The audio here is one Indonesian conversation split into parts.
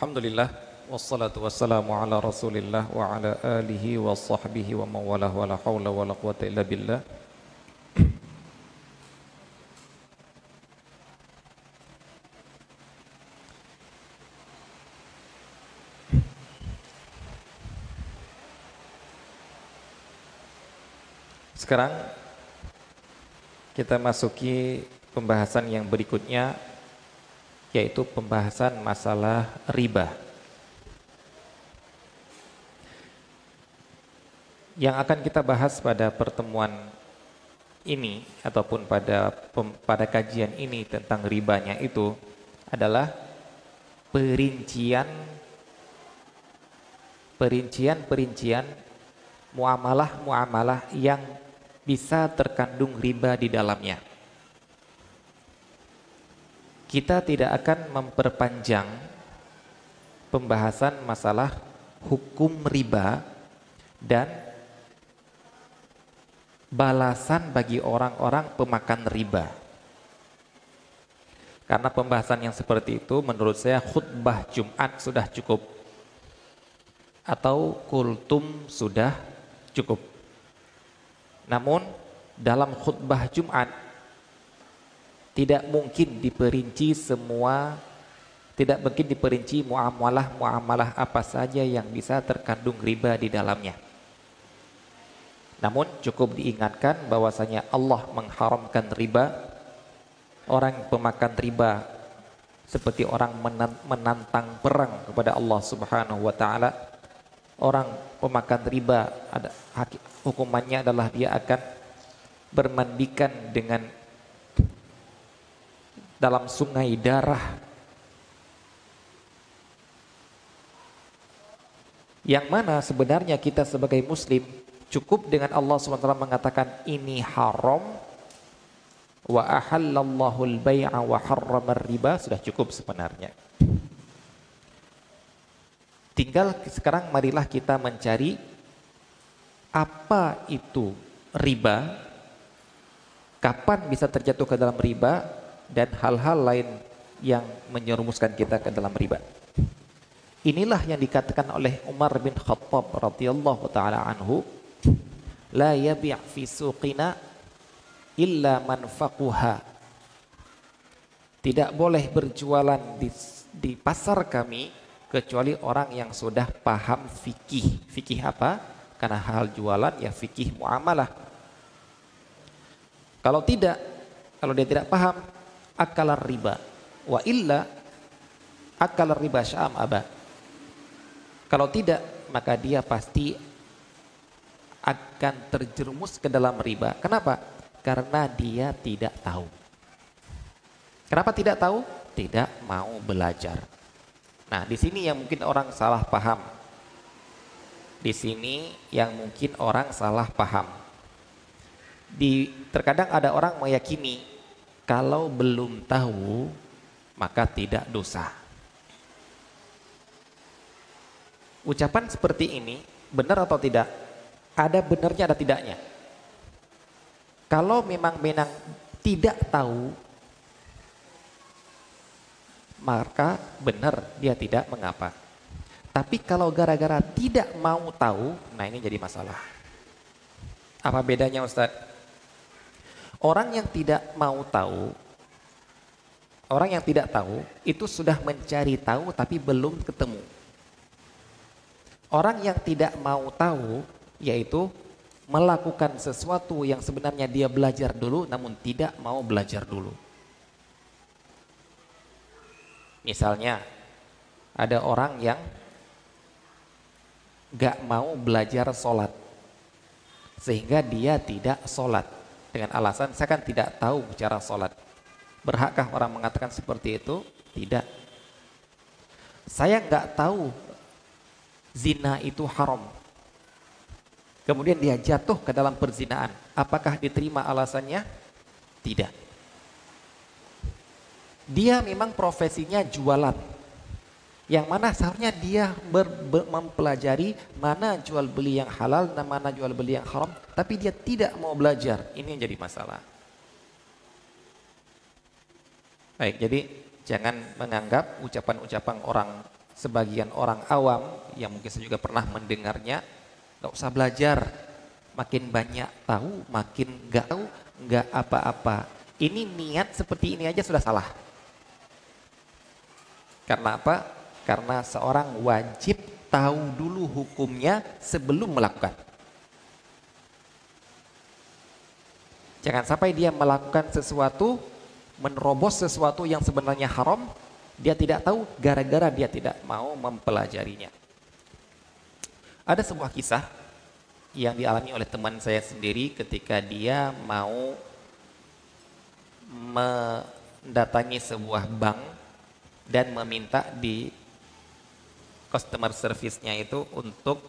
Alhamdulillah wassalatu wassalamu ala Rasulillah wa ala alihi wa sahbihi wa mawalah wa la haula wa la quwata illa billah. Sekarang kita masuki pembahasan yang berikutnya yaitu pembahasan masalah riba. Yang akan kita bahas pada pertemuan ini ataupun pada pada kajian ini tentang ribanya itu adalah perincian perincian-perincian muamalah-muamalah yang bisa terkandung riba di dalamnya. Kita tidak akan memperpanjang pembahasan masalah hukum riba dan balasan bagi orang-orang pemakan riba. Karena pembahasan yang seperti itu menurut saya khutbah Jumat sudah cukup atau kultum sudah cukup. Namun dalam khutbah Jumat tidak mungkin diperinci semua tidak mungkin diperinci muamalah-muamalah apa saja yang bisa terkandung riba di dalamnya. Namun cukup diingatkan bahwasanya Allah mengharamkan riba. Orang pemakan riba seperti orang menantang perang kepada Allah Subhanahu wa taala. Orang pemakan riba ada hukumannya adalah dia akan bermandikan dengan dalam sungai darah. Yang mana sebenarnya kita sebagai muslim cukup dengan Allah SWT mengatakan ini haram. Wa ahallallahu al-bai'a wa riba sudah cukup sebenarnya. Tinggal sekarang marilah kita mencari apa itu riba kapan bisa terjatuh ke dalam riba dan hal-hal lain yang menyerumuskan kita ke dalam riba. Inilah yang dikatakan oleh Umar bin Khattab radhiyallahu taala anhu, la yabi' fi suqina illa man faquha. Tidak boleh berjualan di, di pasar kami kecuali orang yang sudah paham fikih. Fikih apa? Karena hal jualan ya fikih muamalah. Kalau tidak, kalau dia tidak paham, akalar riba. Wa illa akalar riba syam aba. Kalau tidak maka dia pasti akan terjerumus ke dalam riba. Kenapa? Karena dia tidak tahu. Kenapa tidak tahu? Tidak mau belajar. Nah di sini yang mungkin orang salah paham. Di sini yang mungkin orang salah paham. Di terkadang ada orang meyakini kalau belum tahu, maka tidak dosa. Ucapan seperti ini benar atau tidak? Ada benarnya, ada tidaknya. Kalau memang menang tidak tahu, maka benar dia tidak mengapa. Tapi kalau gara-gara tidak mau tahu, nah ini jadi masalah. Apa bedanya Ustadz? Orang yang tidak mau tahu, orang yang tidak tahu itu sudah mencari tahu tapi belum ketemu. Orang yang tidak mau tahu yaitu melakukan sesuatu yang sebenarnya dia belajar dulu namun tidak mau belajar dulu. Misalnya ada orang yang gak mau belajar sholat sehingga dia tidak sholat dengan alasan saya kan tidak tahu bicara sholat. Berhakkah orang mengatakan seperti itu? Tidak. Saya nggak tahu zina itu haram. Kemudian dia jatuh ke dalam perzinaan. Apakah diterima alasannya? Tidak. Dia memang profesinya jualan yang mana seharusnya dia ber, ber, mempelajari mana jual beli yang halal dan mana jual beli yang haram, tapi dia tidak mau belajar. Ini yang jadi masalah. Baik, jadi jangan menganggap ucapan-ucapan orang sebagian orang awam yang mungkin saya juga pernah mendengarnya, nggak usah belajar, makin banyak tahu, makin nggak tahu, nggak apa-apa. Ini niat seperti ini aja sudah salah. Karena apa? Karena seorang wajib tahu dulu hukumnya sebelum melakukan. Jangan sampai dia melakukan sesuatu, menerobos sesuatu yang sebenarnya haram, dia tidak tahu gara-gara dia tidak mau mempelajarinya. Ada sebuah kisah yang dialami oleh teman saya sendiri ketika dia mau mendatangi sebuah bank dan meminta di customer service-nya itu untuk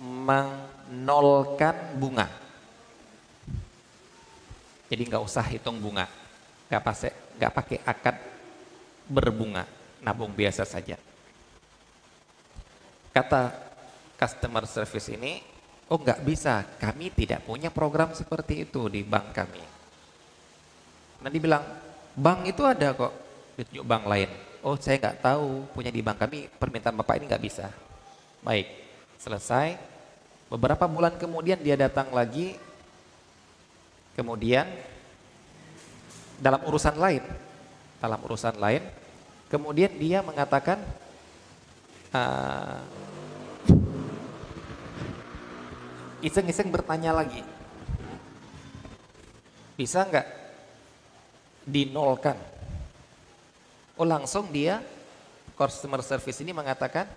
menolkan bunga. Jadi nggak usah hitung bunga, nggak pakai nggak pakai akad berbunga, nabung biasa saja. Kata customer service ini, oh nggak bisa, kami tidak punya program seperti itu di bank kami. Nanti bilang, bank itu ada kok, ditunjuk bank lain. Oh saya nggak tahu, punya di bank kami, permintaan bapak ini nggak bisa. Baik, selesai. Beberapa bulan kemudian dia datang lagi, Kemudian dalam urusan lain, dalam urusan lain, kemudian dia mengatakan iseng iseng-iseng bertanya lagi, bisa nggak dinolkan? Oh langsung dia customer service ini mengatakan,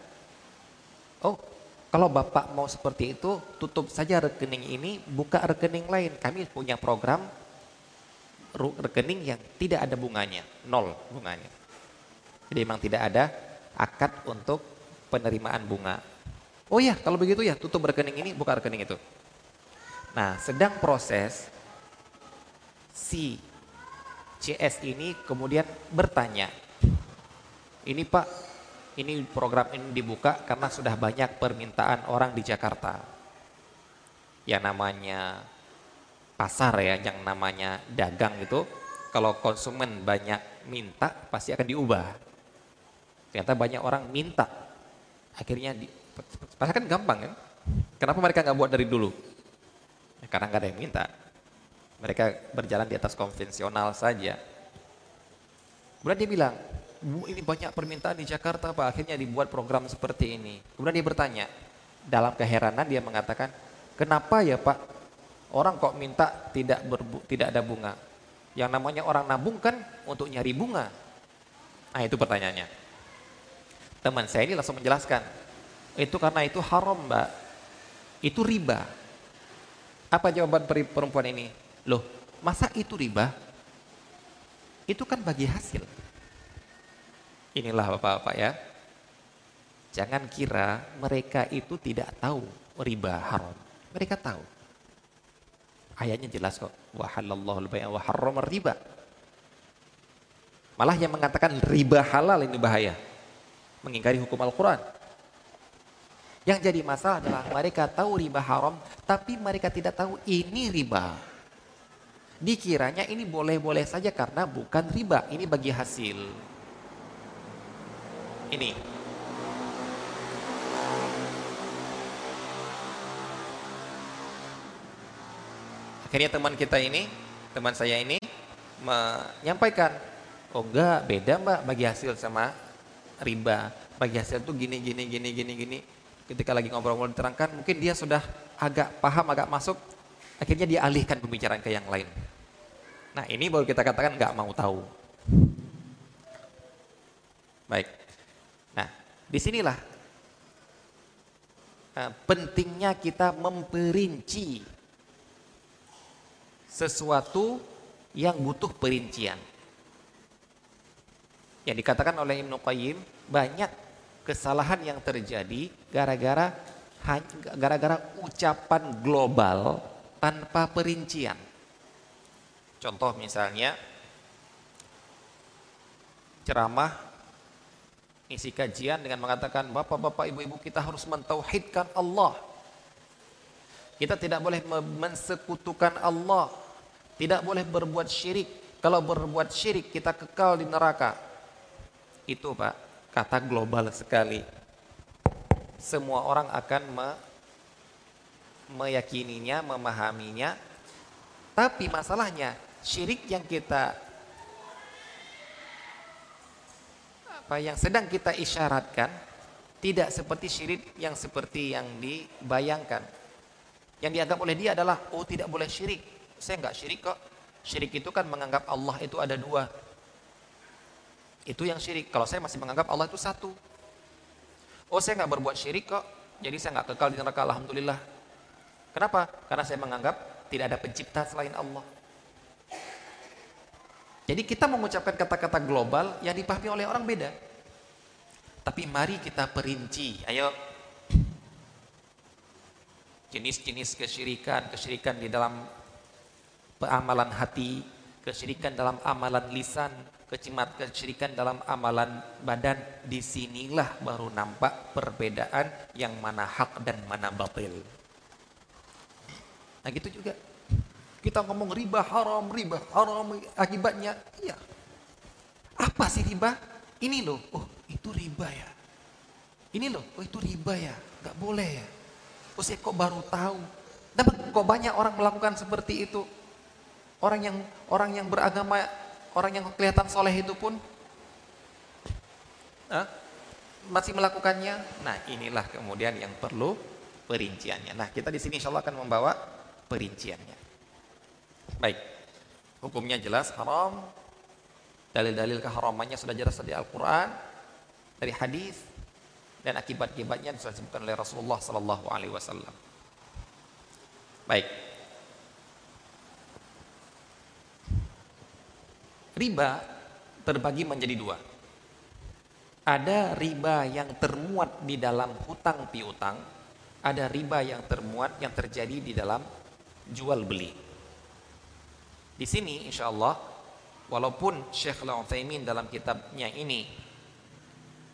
oh kalau Bapak mau seperti itu, tutup saja rekening ini, buka rekening lain. Kami punya program rekening yang tidak ada bunganya, nol bunganya. Jadi memang tidak ada akad untuk penerimaan bunga. Oh ya, kalau begitu ya tutup rekening ini, buka rekening itu. Nah, sedang proses si CS ini kemudian bertanya, ini Pak ini program ini dibuka karena sudah banyak permintaan orang di Jakarta. Ya namanya pasar ya, yang namanya dagang itu, kalau konsumen banyak minta pasti akan diubah. Ternyata banyak orang minta, akhirnya di, kan gampang kan? Kenapa mereka nggak buat dari dulu? Ya, karena nggak ada yang minta. Mereka berjalan di atas konvensional saja. Kemudian dia bilang, ini banyak permintaan di Jakarta Pak, akhirnya dibuat program seperti ini. Kemudian dia bertanya, dalam keheranan dia mengatakan, kenapa ya Pak, orang kok minta tidak berbu tidak ada bunga? Yang namanya orang nabung kan untuk nyari bunga. Nah itu pertanyaannya. Teman saya ini langsung menjelaskan, itu karena itu haram Mbak, itu riba. Apa jawaban perempuan ini? Loh, masa itu riba? Itu kan bagi hasil. Inilah Bapak-bapak ya. Jangan kira mereka itu tidak tahu riba haram. Mereka tahu. Ayatnya jelas kok. Wa halallahu al-bai'a wa harrama riba. Malah yang mengatakan riba halal ini bahaya. Mengingkari hukum Al-Qur'an. Yang jadi masalah adalah mereka tahu riba haram, tapi mereka tidak tahu ini riba. Dikiranya ini boleh-boleh saja karena bukan riba, ini bagi hasil ini. Akhirnya teman kita ini, teman saya ini menyampaikan, oh enggak beda mbak bagi hasil sama riba. Bagi hasil tuh gini, gini, gini, gini, gini. Ketika lagi ngobrol-ngobrol diterangkan, mungkin dia sudah agak paham, agak masuk. Akhirnya dia alihkan pembicaraan ke yang lain. Nah ini baru kita katakan nggak mau tahu. Baik. Di sinilah uh, pentingnya kita memperinci sesuatu yang butuh perincian. Yang dikatakan oleh Ibnu Qayyim banyak kesalahan yang terjadi gara-gara gara-gara ucapan global tanpa perincian. Contoh misalnya ceramah isi kajian dengan mengatakan bapak-bapak ibu-ibu kita harus mentauhidkan Allah kita tidak boleh mensekutukan Allah tidak boleh berbuat syirik kalau berbuat syirik kita kekal di neraka itu pak kata global sekali. Semua orang akan me meyakininya, memahaminya. Tapi masalahnya syirik yang kita apa yang sedang kita isyaratkan tidak seperti syirik yang seperti yang dibayangkan. Yang dianggap oleh dia adalah oh tidak boleh syirik. Saya enggak syirik kok. Syirik itu kan menganggap Allah itu ada dua. Itu yang syirik. Kalau saya masih menganggap Allah itu satu. Oh saya nggak berbuat syirik kok. Jadi saya nggak kekal di neraka. Alhamdulillah. Kenapa? Karena saya menganggap tidak ada pencipta selain Allah. Jadi kita mengucapkan kata-kata global yang dipahami oleh orang beda. Tapi mari kita perinci. Ayo. Jenis-jenis kesyirikan, kesyirikan di dalam amalan hati, kesyirikan dalam amalan lisan, kecimat kesyirikan dalam amalan badan. Di sinilah baru nampak perbedaan yang mana hak dan mana batil. Nah gitu juga. Kita ngomong riba haram, riba haram akibatnya. Iya. Apa sih riba? Ini loh. Oh itu riba ya. Ini loh. Oh itu riba ya. Gak boleh ya. Oh saya kok baru tahu. Dan kok banyak orang melakukan seperti itu. Orang yang orang yang beragama, orang yang kelihatan soleh itu pun eh, masih melakukannya. Nah inilah kemudian yang perlu perinciannya. Nah kita di sini insya Allah akan membawa perinciannya. Baik, hukumnya jelas haram. Dalil-dalil keharamannya sudah jelas dari Al-Quran, dari hadis, dan akibat-akibatnya sudah disebutkan oleh Rasulullah Sallallahu Alaihi Wasallam. Baik. Riba terbagi menjadi dua. Ada riba yang termuat di dalam hutang piutang, ada riba yang termuat yang terjadi di dalam jual beli. Di sini insya Allah walaupun Syekh Al-Utsaimin dalam kitabnya ini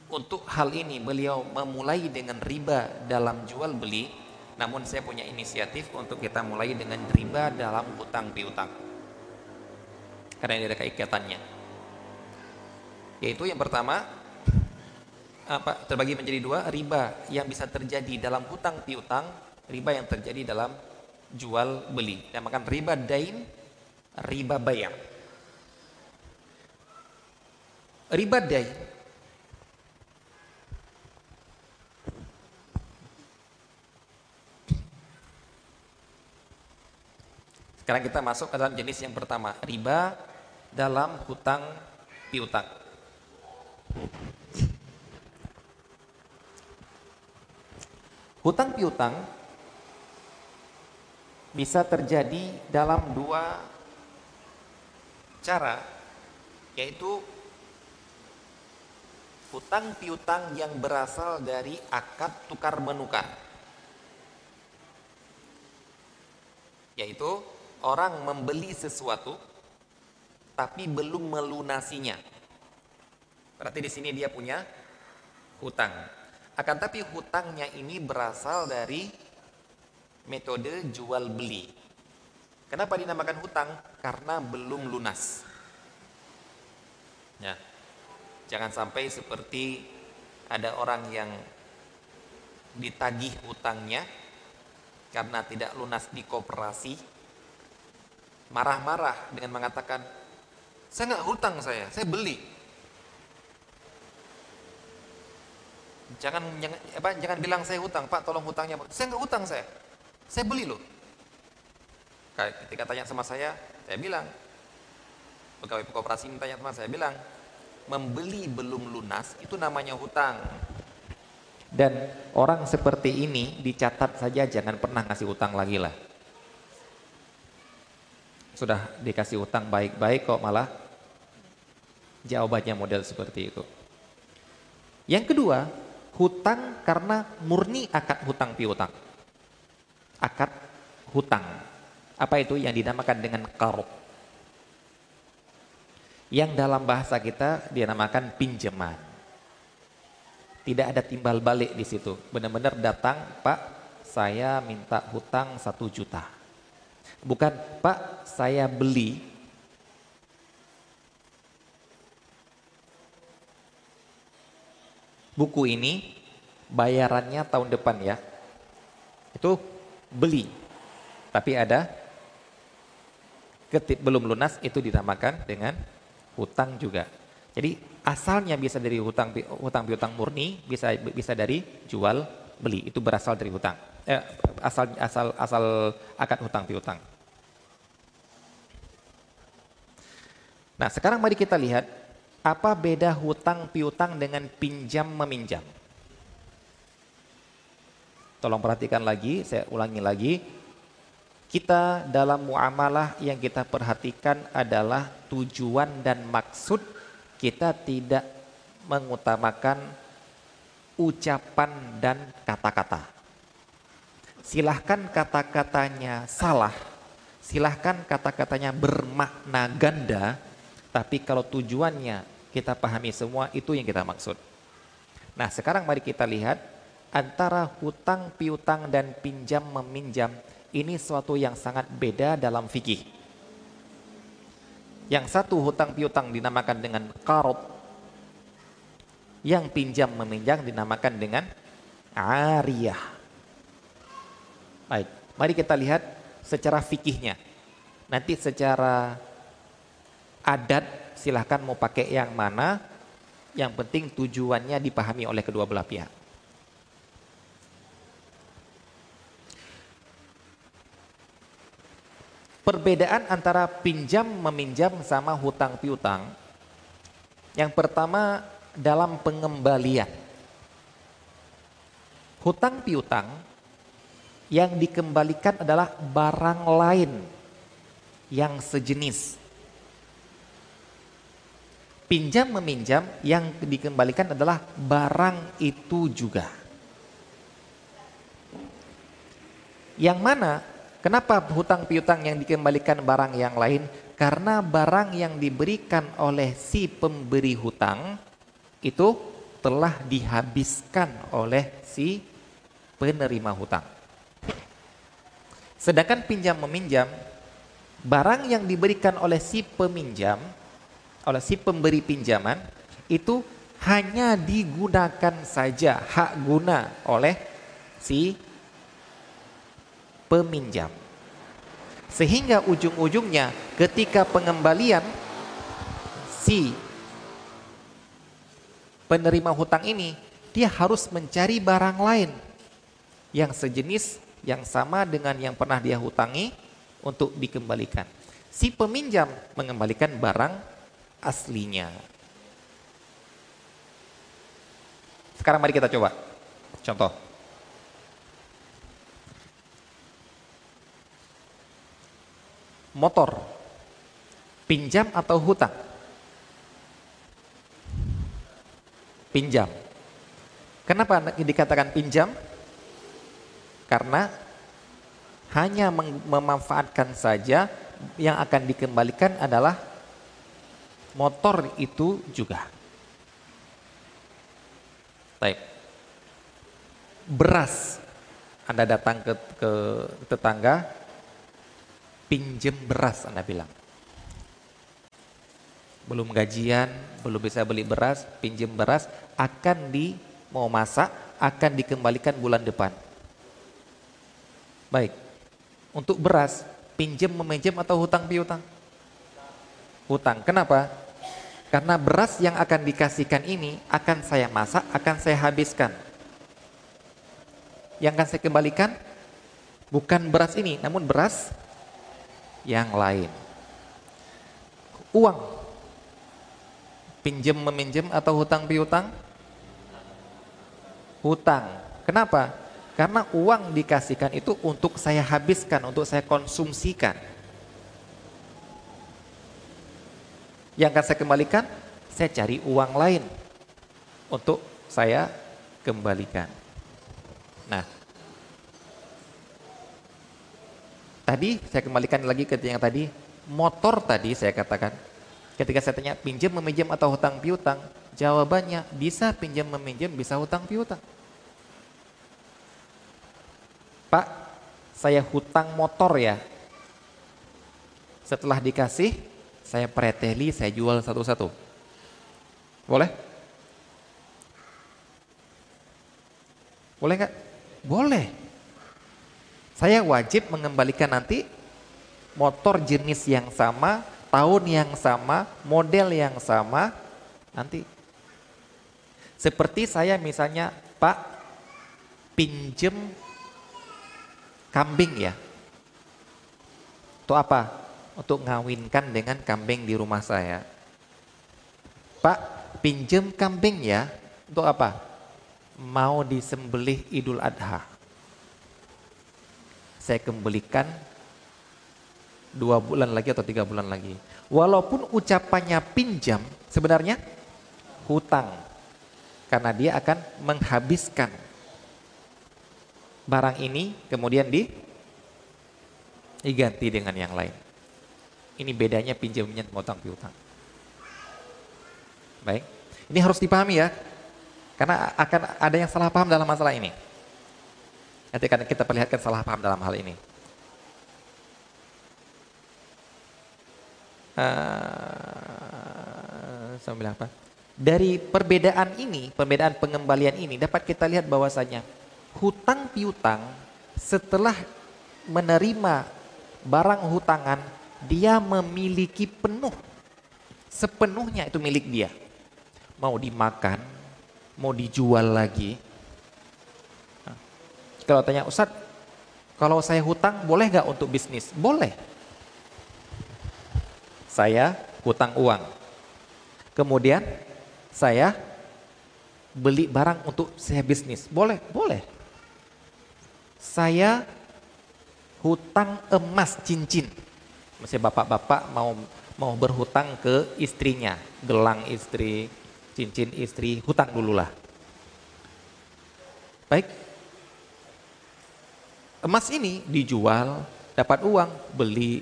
untuk hal ini beliau memulai dengan riba dalam jual beli namun saya punya inisiatif untuk kita mulai dengan riba dalam hutang piutang karena ini ada keikatannya yaitu yang pertama apa terbagi menjadi dua riba yang bisa terjadi dalam hutang piutang riba yang terjadi dalam jual beli. Namakan riba dain, riba bayar. Riba dain Sekarang kita masuk ke dalam jenis yang pertama, riba dalam hutang piutang. Hutang piutang bisa terjadi dalam dua cara yaitu hutang piutang yang berasal dari akad tukar menukar. Yaitu orang membeli sesuatu tapi belum melunasinya. Berarti di sini dia punya hutang. Akan tapi hutangnya ini berasal dari metode jual beli. Kenapa dinamakan hutang? Karena belum lunas. Ya. Jangan sampai seperti ada orang yang ditagih hutangnya karena tidak lunas di koperasi marah-marah dengan mengatakan saya nggak hutang saya, saya beli. Jangan jangan apa jangan bilang saya hutang, Pak, tolong hutangnya. Saya nggak hutang saya. Saya beli loh. Ketika tanya sama saya, saya bilang, pegawai koperasi tanya sama saya bilang, membeli belum lunas itu namanya hutang. Dan orang seperti ini dicatat saja jangan pernah ngasih hutang lagi lah. Sudah dikasih hutang baik-baik kok malah jawabannya model seperti itu. Yang kedua, hutang karena murni akad hutang piutang akad hutang. Apa itu yang dinamakan dengan karut? Yang dalam bahasa kita dinamakan pinjaman. Tidak ada timbal balik di situ. Benar-benar datang, Pak, saya minta hutang satu juta. Bukan, Pak, saya beli buku ini bayarannya tahun depan ya. Itu beli. Tapi ada ketip belum lunas itu dinamakan dengan hutang juga. Jadi asalnya bisa dari hutang hutang piutang murni, bisa bisa dari jual beli. Itu berasal dari hutang. Eh, asal asal asal akad hutang piutang. Nah, sekarang mari kita lihat apa beda hutang piutang dengan pinjam meminjam? Tolong perhatikan lagi, saya ulangi lagi. Kita dalam muamalah yang kita perhatikan adalah tujuan dan maksud kita tidak mengutamakan ucapan dan kata-kata. Silahkan kata-katanya salah, silahkan kata-katanya bermakna ganda, tapi kalau tujuannya kita pahami semua itu yang kita maksud. Nah sekarang mari kita lihat antara hutang piutang dan pinjam meminjam ini suatu yang sangat beda dalam fikih. Yang satu hutang piutang dinamakan dengan karot, yang pinjam meminjam dinamakan dengan ariyah. Baik, mari kita lihat secara fikihnya. Nanti secara adat silahkan mau pakai yang mana, yang penting tujuannya dipahami oleh kedua belah pihak. Perbedaan antara pinjam meminjam sama hutang piutang. Yang pertama dalam pengembalian. Hutang piutang yang dikembalikan adalah barang lain yang sejenis Pinjam meminjam yang dikembalikan adalah barang itu juga. Yang mana? Kenapa hutang piutang yang dikembalikan barang yang lain? Karena barang yang diberikan oleh si pemberi hutang itu telah dihabiskan oleh si penerima hutang. Sedangkan pinjam meminjam, barang yang diberikan oleh si peminjam oleh si pemberi pinjaman itu hanya digunakan saja hak guna oleh si peminjam. Sehingga ujung-ujungnya ketika pengembalian si penerima hutang ini dia harus mencari barang lain yang sejenis yang sama dengan yang pernah dia hutangi untuk dikembalikan. Si peminjam mengembalikan barang aslinya. Sekarang mari kita coba. Contoh. Motor. Pinjam atau hutang? Pinjam. Kenapa dikatakan pinjam? Karena hanya memanfaatkan saja yang akan dikembalikan adalah motor itu juga. Baik. Beras. Anda datang ke, ke tetangga, pinjem beras Anda bilang. Belum gajian, belum bisa beli beras, pinjem beras, akan di mau masak, akan dikembalikan bulan depan. Baik. Untuk beras, pinjem meminjam atau hutang piutang? Hutang. Kenapa? Karena beras yang akan dikasihkan ini akan saya masak, akan saya habiskan. Yang akan saya kembalikan bukan beras ini, namun beras yang lain. Uang. Pinjem meminjam atau hutang piutang? Hutang. Kenapa? Karena uang dikasihkan itu untuk saya habiskan, untuk saya konsumsikan. Yang akan saya kembalikan, saya cari uang lain untuk saya kembalikan. Nah, tadi saya kembalikan lagi ke yang tadi, motor tadi saya katakan, ketika saya tanya pinjam meminjam atau hutang piutang, jawabannya bisa pinjam meminjam, bisa hutang piutang. Pak, saya hutang motor ya. Setelah dikasih, saya preteli, saya jual satu-satu. Boleh? Boleh nggak? Boleh. Saya wajib mengembalikan nanti motor jenis yang sama, tahun yang sama, model yang sama, nanti. Seperti saya misalnya, Pak, pinjem kambing ya. Untuk apa? Untuk ngawinkan dengan kambing di rumah saya. Pak, pinjem kambing ya. Untuk apa? Mau disembelih Idul Adha. Saya kembalikan dua bulan lagi atau tiga bulan lagi. Walaupun ucapannya pinjam, sebenarnya hutang. Karena dia akan menghabiskan barang ini kemudian di diganti dengan yang lain. Ini bedanya pinjamnya utang piutang. Baik, ini harus dipahami ya, karena akan ada yang salah paham dalam masalah ini. Nanti akan kita perlihatkan salah paham dalam hal ini. Uh, apa? Dari perbedaan ini, perbedaan pengembalian ini dapat kita lihat bahwasanya hutang piutang setelah menerima barang hutangan dia memiliki penuh sepenuhnya itu milik dia mau dimakan mau dijual lagi kalau tanya Ustadz kalau saya hutang boleh nggak untuk bisnis boleh saya hutang uang. Kemudian saya beli barang untuk saya bisnis. Boleh? Boleh. Saya hutang emas cincin. Misalnya bapak-bapak mau mau berhutang ke istrinya, gelang istri, cincin istri, hutang dululah. Baik. Emas ini dijual, dapat uang, beli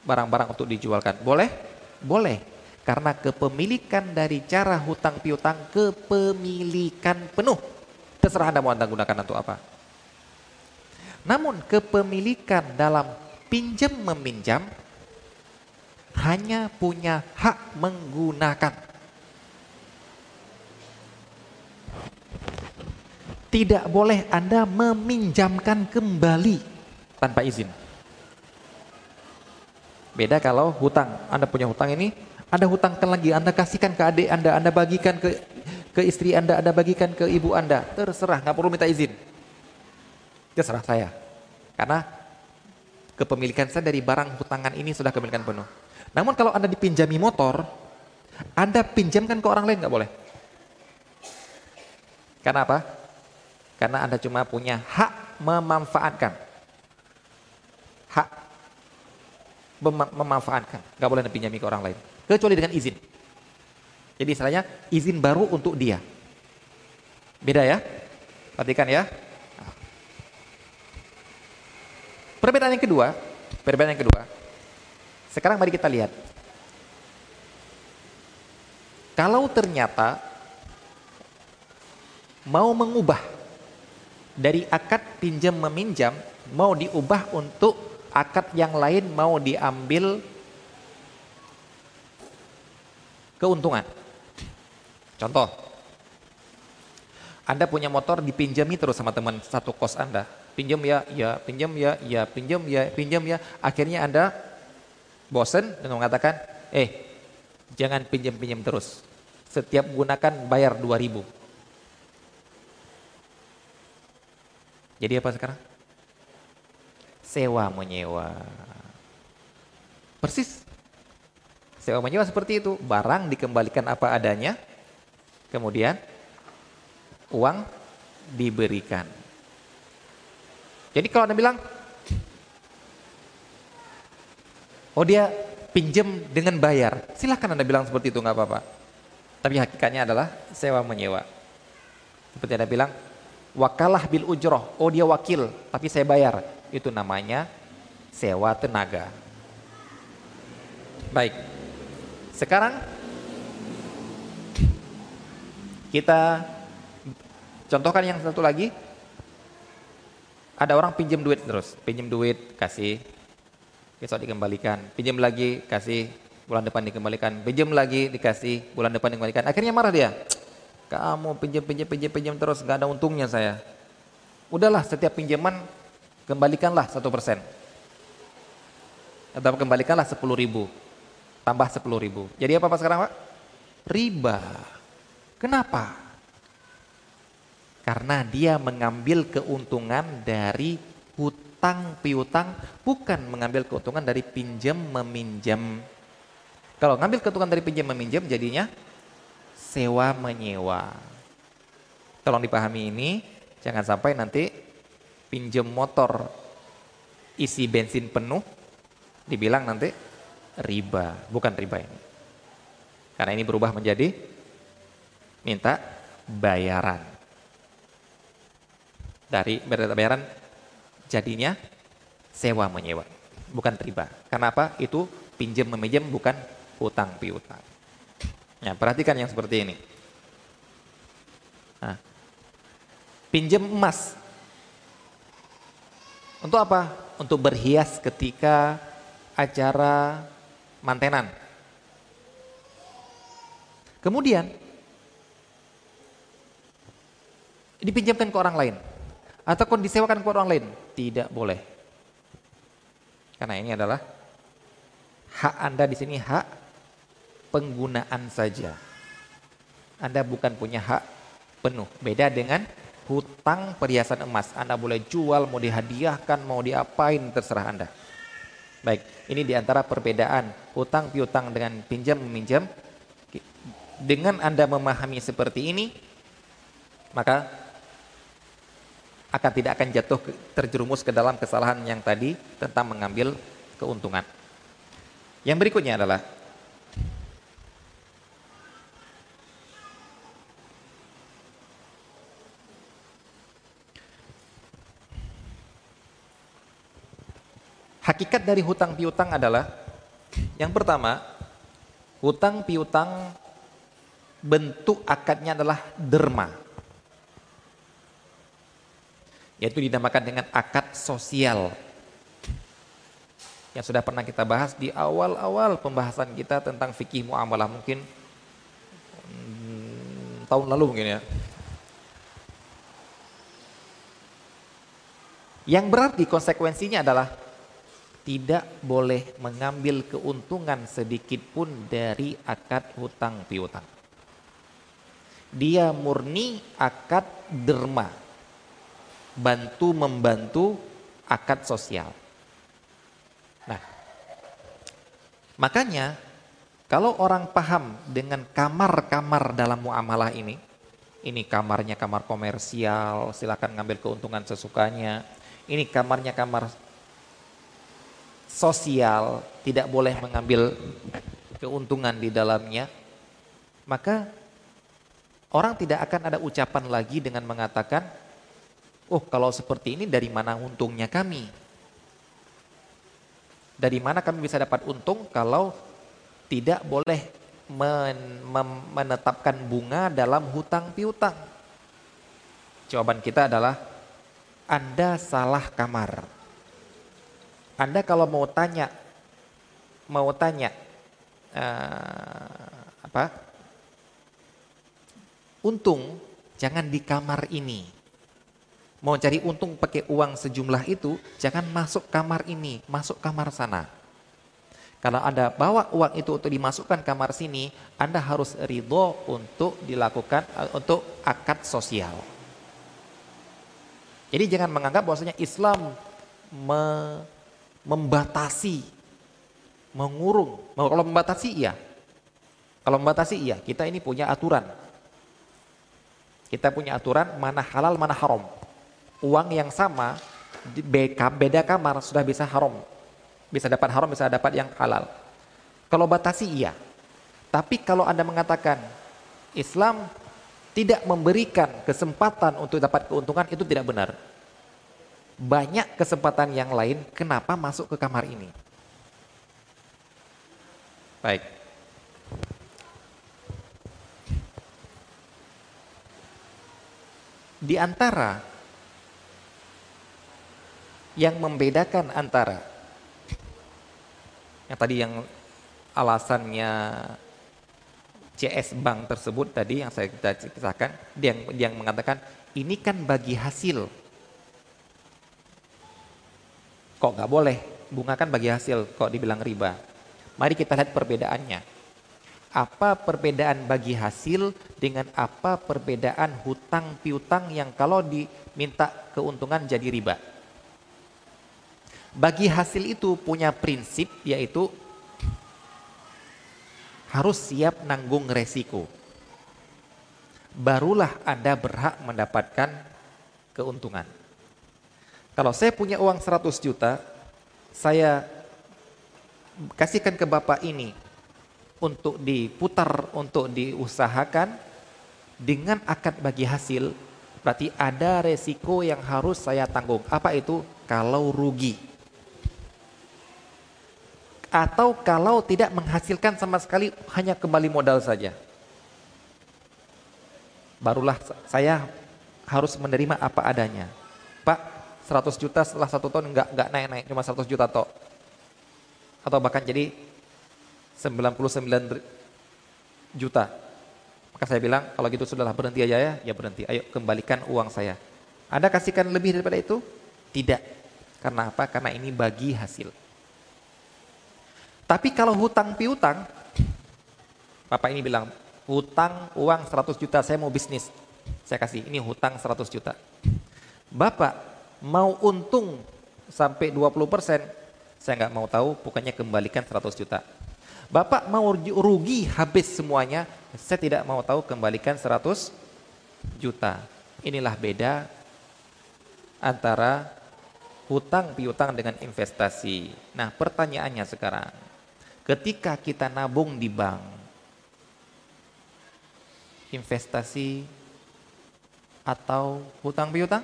barang-barang untuk dijualkan. Boleh? Boleh. Karena kepemilikan dari cara hutang piutang kepemilikan penuh. Terserah Anda mau Anda gunakan untuk apa. Namun kepemilikan dalam pinjam meminjam hanya punya hak menggunakan. Tidak boleh Anda meminjamkan kembali tanpa izin. Beda kalau hutang. Anda punya hutang ini, Anda hutangkan lagi, Anda kasihkan ke adik Anda, Anda bagikan ke ke istri Anda, Anda bagikan ke ibu Anda. Terserah, nggak perlu minta izin. Terserah saya. Karena kepemilikan saya dari barang hutangan ini sudah kepemilikan penuh. Namun kalau Anda dipinjami motor, Anda pinjamkan ke orang lain nggak boleh. Karena apa? Karena Anda cuma punya hak memanfaatkan. Hak mem memanfaatkan. Gak boleh pinjami ke orang lain. Kecuali dengan izin. Jadi istilahnya izin baru untuk dia. Beda ya? Perhatikan ya. Perbedaan yang kedua, perbedaan yang kedua. Sekarang mari kita lihat. Kalau ternyata mau mengubah dari akad pinjam meminjam mau diubah untuk akad yang lain mau diambil keuntungan. Contoh, Anda punya motor dipinjami terus sama teman satu kos Anda. Pinjam ya, ya, pinjam ya, ya, pinjam ya, pinjam ya. Akhirnya Anda bosen dengan mengatakan, eh, jangan pinjam-pinjam terus. Setiap gunakan bayar 2000. Jadi apa sekarang? sewa menyewa. Persis. Sewa menyewa seperti itu. Barang dikembalikan apa adanya. Kemudian uang diberikan. Jadi kalau Anda bilang, oh dia pinjam dengan bayar. Silahkan Anda bilang seperti itu, nggak apa-apa. Tapi hakikatnya adalah sewa menyewa. Seperti Anda bilang, wakalah bil ujroh. Oh dia wakil, tapi saya bayar itu namanya sewa tenaga. Baik. Sekarang kita contohkan yang satu lagi. Ada orang pinjam duit terus, pinjam duit kasih besok dikembalikan, pinjam lagi kasih bulan depan dikembalikan, pinjam lagi dikasih bulan depan dikembalikan. Akhirnya marah dia. Kamu pinjam pinjam pinjam pinjam terus nggak ada untungnya saya. Udahlah setiap pinjaman kembalikanlah satu persen. Atau kembalikanlah sepuluh ribu. Tambah sepuluh ribu. Jadi apa Pak sekarang Pak? Riba. Kenapa? Karena dia mengambil keuntungan dari hutang piutang, bukan mengambil keuntungan dari pinjam meminjam. Kalau ngambil keuntungan dari pinjam meminjam jadinya sewa menyewa. Tolong dipahami ini, jangan sampai nanti pinjam motor isi bensin penuh dibilang nanti riba, bukan riba ini. Karena ini berubah menjadi minta bayaran. Dari bayaran jadinya sewa menyewa, bukan riba. Karena apa? Itu pinjam meminjam bukan utang piutang. Ya, perhatikan yang seperti ini. Nah, pinjam emas. Untuk apa? Untuk berhias ketika acara mantenan. Kemudian dipinjamkan ke orang lain ataupun disewakan ke orang lain, tidak boleh. Karena ini adalah hak Anda di sini hak penggunaan saja. Anda bukan punya hak penuh. Beda dengan hutang perhiasan emas. Anda boleh jual, mau dihadiahkan, mau diapain, terserah Anda. Baik, ini di antara perbedaan hutang piutang dengan pinjam meminjam. Dengan Anda memahami seperti ini, maka akan tidak akan jatuh terjerumus ke dalam kesalahan yang tadi tentang mengambil keuntungan. Yang berikutnya adalah Hakikat dari hutang piutang adalah yang pertama, hutang piutang bentuk akadnya adalah derma. Yaitu dinamakan dengan akad sosial. Yang sudah pernah kita bahas di awal-awal pembahasan kita tentang fikih muamalah mungkin hmm, tahun lalu mungkin ya. Yang berarti konsekuensinya adalah tidak boleh mengambil keuntungan sedikit pun dari akad hutang piutang. Dia murni akad derma, bantu membantu akad sosial. Nah, makanya kalau orang paham dengan kamar-kamar dalam muamalah ini, ini kamarnya kamar komersial, silakan ngambil keuntungan sesukanya. Ini kamarnya kamar sosial, tidak boleh mengambil keuntungan di dalamnya, maka orang tidak akan ada ucapan lagi dengan mengatakan, oh kalau seperti ini dari mana untungnya kami? Dari mana kami bisa dapat untung kalau tidak boleh men menetapkan bunga dalam hutang piutang? Jawaban kita adalah Anda salah kamar. Anda kalau mau tanya, mau tanya uh, apa? Untung jangan di kamar ini. Mau cari untung pakai uang sejumlah itu, jangan masuk kamar ini, masuk kamar sana. Kalau Anda bawa uang itu untuk dimasukkan kamar sini, Anda harus ridho untuk dilakukan uh, untuk akad sosial. Jadi jangan menganggap bahwasanya Islam me membatasi, mengurung. Kalau membatasi iya. Kalau membatasi iya, kita ini punya aturan. Kita punya aturan mana halal, mana haram. Uang yang sama, beda kamar sudah bisa haram. Bisa dapat haram, bisa dapat yang halal. Kalau batasi iya. Tapi kalau Anda mengatakan Islam tidak memberikan kesempatan untuk dapat keuntungan itu tidak benar banyak kesempatan yang lain, kenapa masuk ke kamar ini? Baik. Di antara yang membedakan antara yang tadi yang alasannya CS Bank tersebut tadi yang saya dia yang, yang mengatakan ini kan bagi hasil Kok nggak boleh? Bunga kan bagi hasil kok dibilang riba. Mari kita lihat perbedaannya. Apa perbedaan bagi hasil dengan apa perbedaan hutang piutang yang kalau diminta keuntungan jadi riba. Bagi hasil itu punya prinsip yaitu harus siap nanggung resiko. Barulah Anda berhak mendapatkan keuntungan. Kalau saya punya uang 100 juta, saya kasihkan ke Bapak ini untuk diputar, untuk diusahakan dengan akad bagi hasil, berarti ada resiko yang harus saya tanggung. Apa itu? Kalau rugi. Atau kalau tidak menghasilkan sama sekali hanya kembali modal saja. Barulah saya harus menerima apa adanya. Pak, 100 juta setelah satu tahun enggak enggak naik-naik cuma 100 juta tok. Atau bahkan jadi 99 juta. Maka saya bilang kalau gitu sudahlah berhenti aja ya, ya berhenti. Ayo kembalikan uang saya. Anda kasihkan lebih daripada itu? Tidak. Karena apa? Karena ini bagi hasil. Tapi kalau hutang piutang, Bapak ini bilang, hutang uang 100 juta, saya mau bisnis. Saya kasih, ini hutang 100 juta. Bapak mau untung sampai 20 persen, saya nggak mau tahu, pokoknya kembalikan 100 juta. Bapak mau rugi habis semuanya, saya tidak mau tahu, kembalikan 100 juta. Inilah beda antara hutang piutang dengan investasi. Nah pertanyaannya sekarang, ketika kita nabung di bank, investasi atau hutang piutang?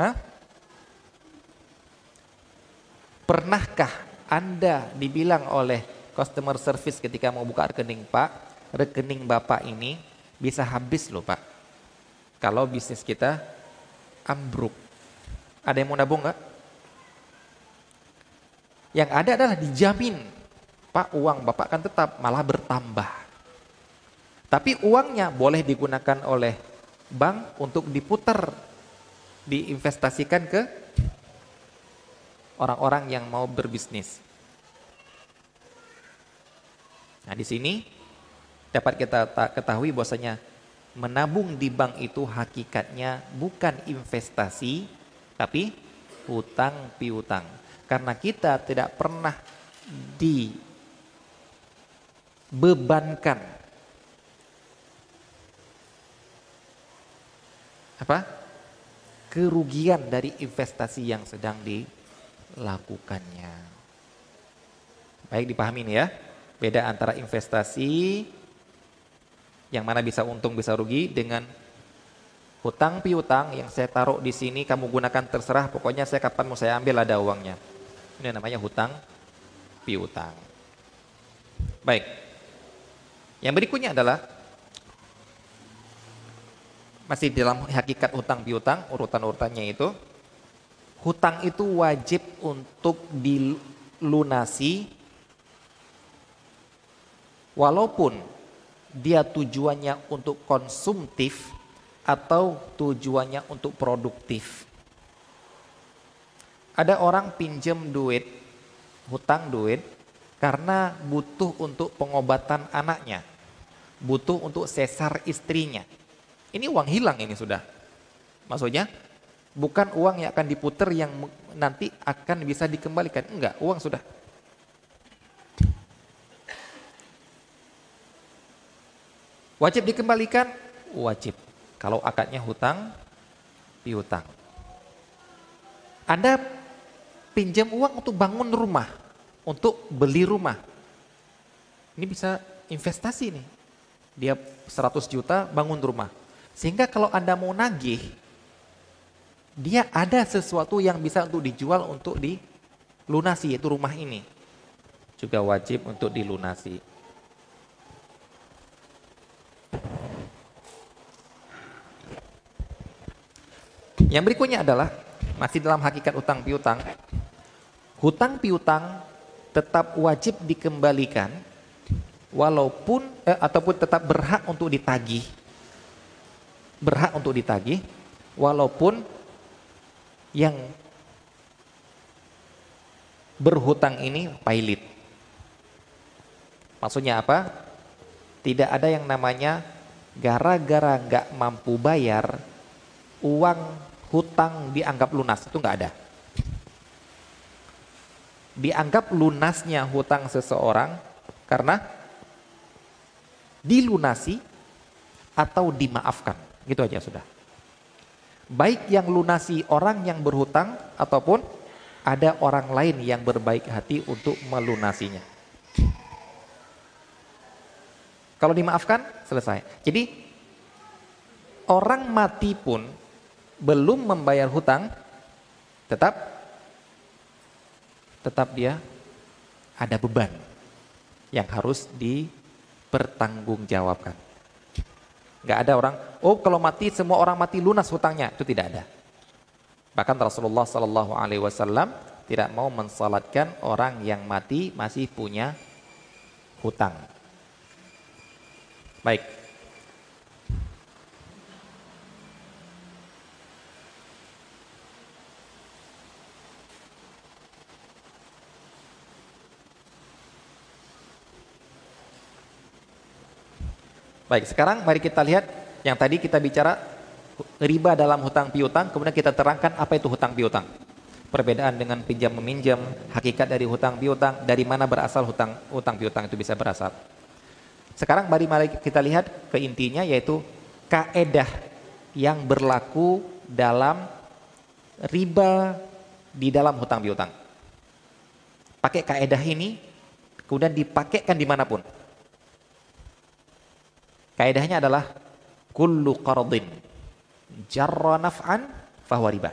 Hah? Pernahkah Anda dibilang oleh customer service ketika mau buka rekening Pak, rekening Bapak ini bisa habis loh Pak. Kalau bisnis kita ambruk. Ada yang mau nabung nggak? Yang ada adalah dijamin. Pak uang Bapak kan tetap malah bertambah. Tapi uangnya boleh digunakan oleh bank untuk diputar diinvestasikan ke orang-orang yang mau berbisnis. Nah, di sini dapat kita ketahui bahwasanya menabung di bank itu hakikatnya bukan investasi tapi hutang piutang. Karena kita tidak pernah dibebankan apa? Kerugian dari investasi yang sedang dilakukannya. Baik dipahami nih ya. Beda antara investasi yang mana bisa untung bisa rugi dengan hutang piutang yang saya taruh di sini kamu gunakan terserah pokoknya saya kapan mau saya ambil ada uangnya. Ini namanya hutang piutang. Baik. Yang berikutnya adalah masih dalam hakikat hutang piutang, urutan-urutannya itu. Hutang itu wajib untuk dilunasi walaupun dia tujuannya untuk konsumtif atau tujuannya untuk produktif. Ada orang pinjam duit, hutang duit karena butuh untuk pengobatan anaknya, butuh untuk sesar istrinya. Ini uang hilang ini sudah. Maksudnya bukan uang yang akan diputar yang nanti akan bisa dikembalikan. Enggak, uang sudah. Wajib dikembalikan? Wajib. Kalau akadnya hutang, piutang. Anda pinjam uang untuk bangun rumah, untuk beli rumah. Ini bisa investasi nih. Dia 100 juta bangun rumah. Sehingga kalau Anda mau nagih, dia ada sesuatu yang bisa untuk dijual untuk dilunasi, yaitu rumah ini. Juga wajib untuk dilunasi. Yang berikutnya adalah masih dalam hakikat utang piutang. Hutang piutang tetap wajib dikembalikan walaupun eh, ataupun tetap berhak untuk ditagih berhak untuk ditagih walaupun yang berhutang ini pailit. Maksudnya apa? Tidak ada yang namanya gara-gara nggak mampu bayar uang hutang dianggap lunas itu nggak ada. Dianggap lunasnya hutang seseorang karena dilunasi atau dimaafkan. Gitu aja sudah. Baik yang lunasi orang yang berhutang ataupun ada orang lain yang berbaik hati untuk melunasinya. Kalau dimaafkan, selesai. Jadi, orang mati pun belum membayar hutang, tetap tetap dia ada beban yang harus dipertanggungjawabkan. Gak ada orang, oh kalau mati semua orang mati lunas hutangnya, itu tidak ada. Bahkan Rasulullah Sallallahu Alaihi Wasallam tidak mau mensalatkan orang yang mati masih punya hutang. Baik. Baik, sekarang mari kita lihat yang tadi kita bicara riba dalam hutang piutang, kemudian kita terangkan apa itu hutang piutang. Perbedaan dengan pinjam meminjam, hakikat dari hutang piutang, dari mana berasal hutang hutang piutang itu bisa berasal. Sekarang mari mari kita lihat ke intinya yaitu kaedah yang berlaku dalam riba di dalam hutang piutang. Pakai kaedah ini, kemudian dipakaikan di mana pun. Kaedahnya adalah kullu qardin jarra naf'an fahuwa riba.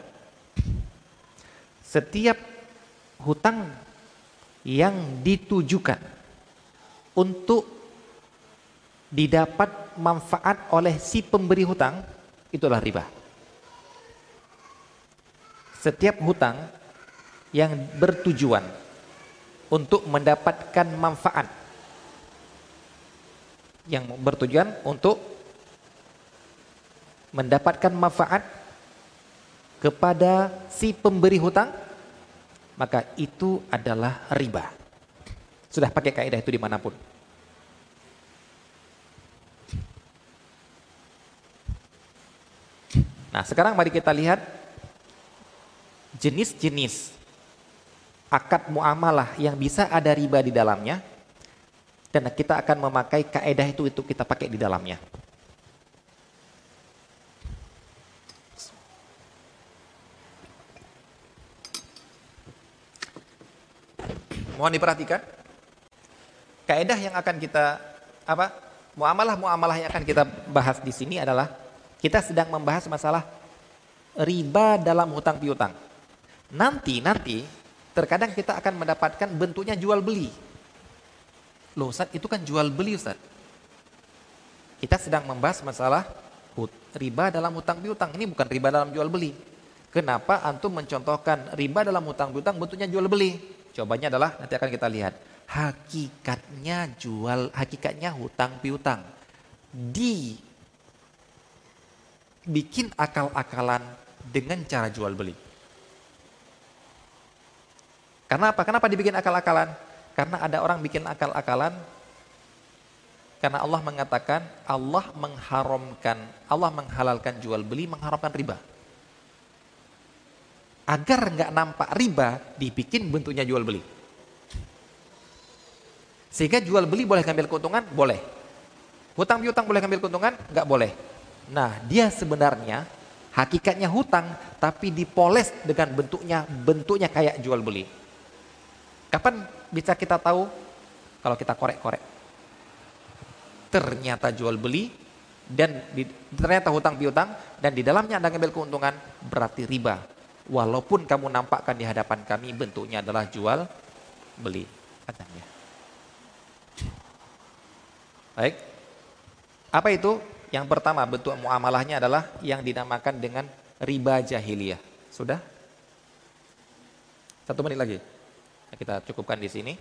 Setiap hutang yang ditujukan untuk didapat manfaat oleh si pemberi hutang itulah riba. Setiap hutang yang bertujuan untuk mendapatkan manfaat yang bertujuan untuk mendapatkan manfaat kepada si pemberi hutang, maka itu adalah riba. Sudah pakai kaidah itu di mana pun. Nah sekarang mari kita lihat jenis-jenis akad muamalah yang bisa ada riba di dalamnya dan kita akan memakai kaidah itu itu kita pakai di dalamnya. Mohon diperhatikan. Kaidah yang akan kita apa? Muamalah-muamalah yang akan kita bahas di sini adalah kita sedang membahas masalah riba dalam hutang piutang. Nanti nanti terkadang kita akan mendapatkan bentuknya jual beli. Loh Ustaz, itu kan jual beli Ustaz. Kita sedang membahas masalah riba dalam hutang piutang. Ini bukan riba dalam jual beli. Kenapa antum mencontohkan riba dalam hutang piutang bentuknya jual beli? Jawabannya adalah nanti akan kita lihat. Hakikatnya jual, hakikatnya hutang piutang. Di bikin akal-akalan dengan cara jual beli. Karena apa? Kenapa dibikin akal-akalan? Karena ada orang bikin akal-akalan karena Allah mengatakan Allah mengharamkan, Allah menghalalkan jual beli, mengharamkan riba agar nggak nampak riba dibikin bentuknya jual beli. Sehingga jual beli boleh ngambil keuntungan? Boleh. Hutang piutang boleh ngambil keuntungan? Nggak boleh. Nah dia sebenarnya hakikatnya hutang tapi dipoles dengan bentuknya bentuknya kayak jual beli. Kapan bisa kita tahu? Kalau kita korek-korek. Ternyata jual beli dan di, ternyata hutang piutang dan di dalamnya ada ngambil keuntungan berarti riba walaupun kamu nampakkan di hadapan kami bentuknya adalah jual beli katanya. Baik. Apa itu? Yang pertama bentuk muamalahnya adalah yang dinamakan dengan riba jahiliyah. Sudah? Satu menit lagi. Kita cukupkan di sini.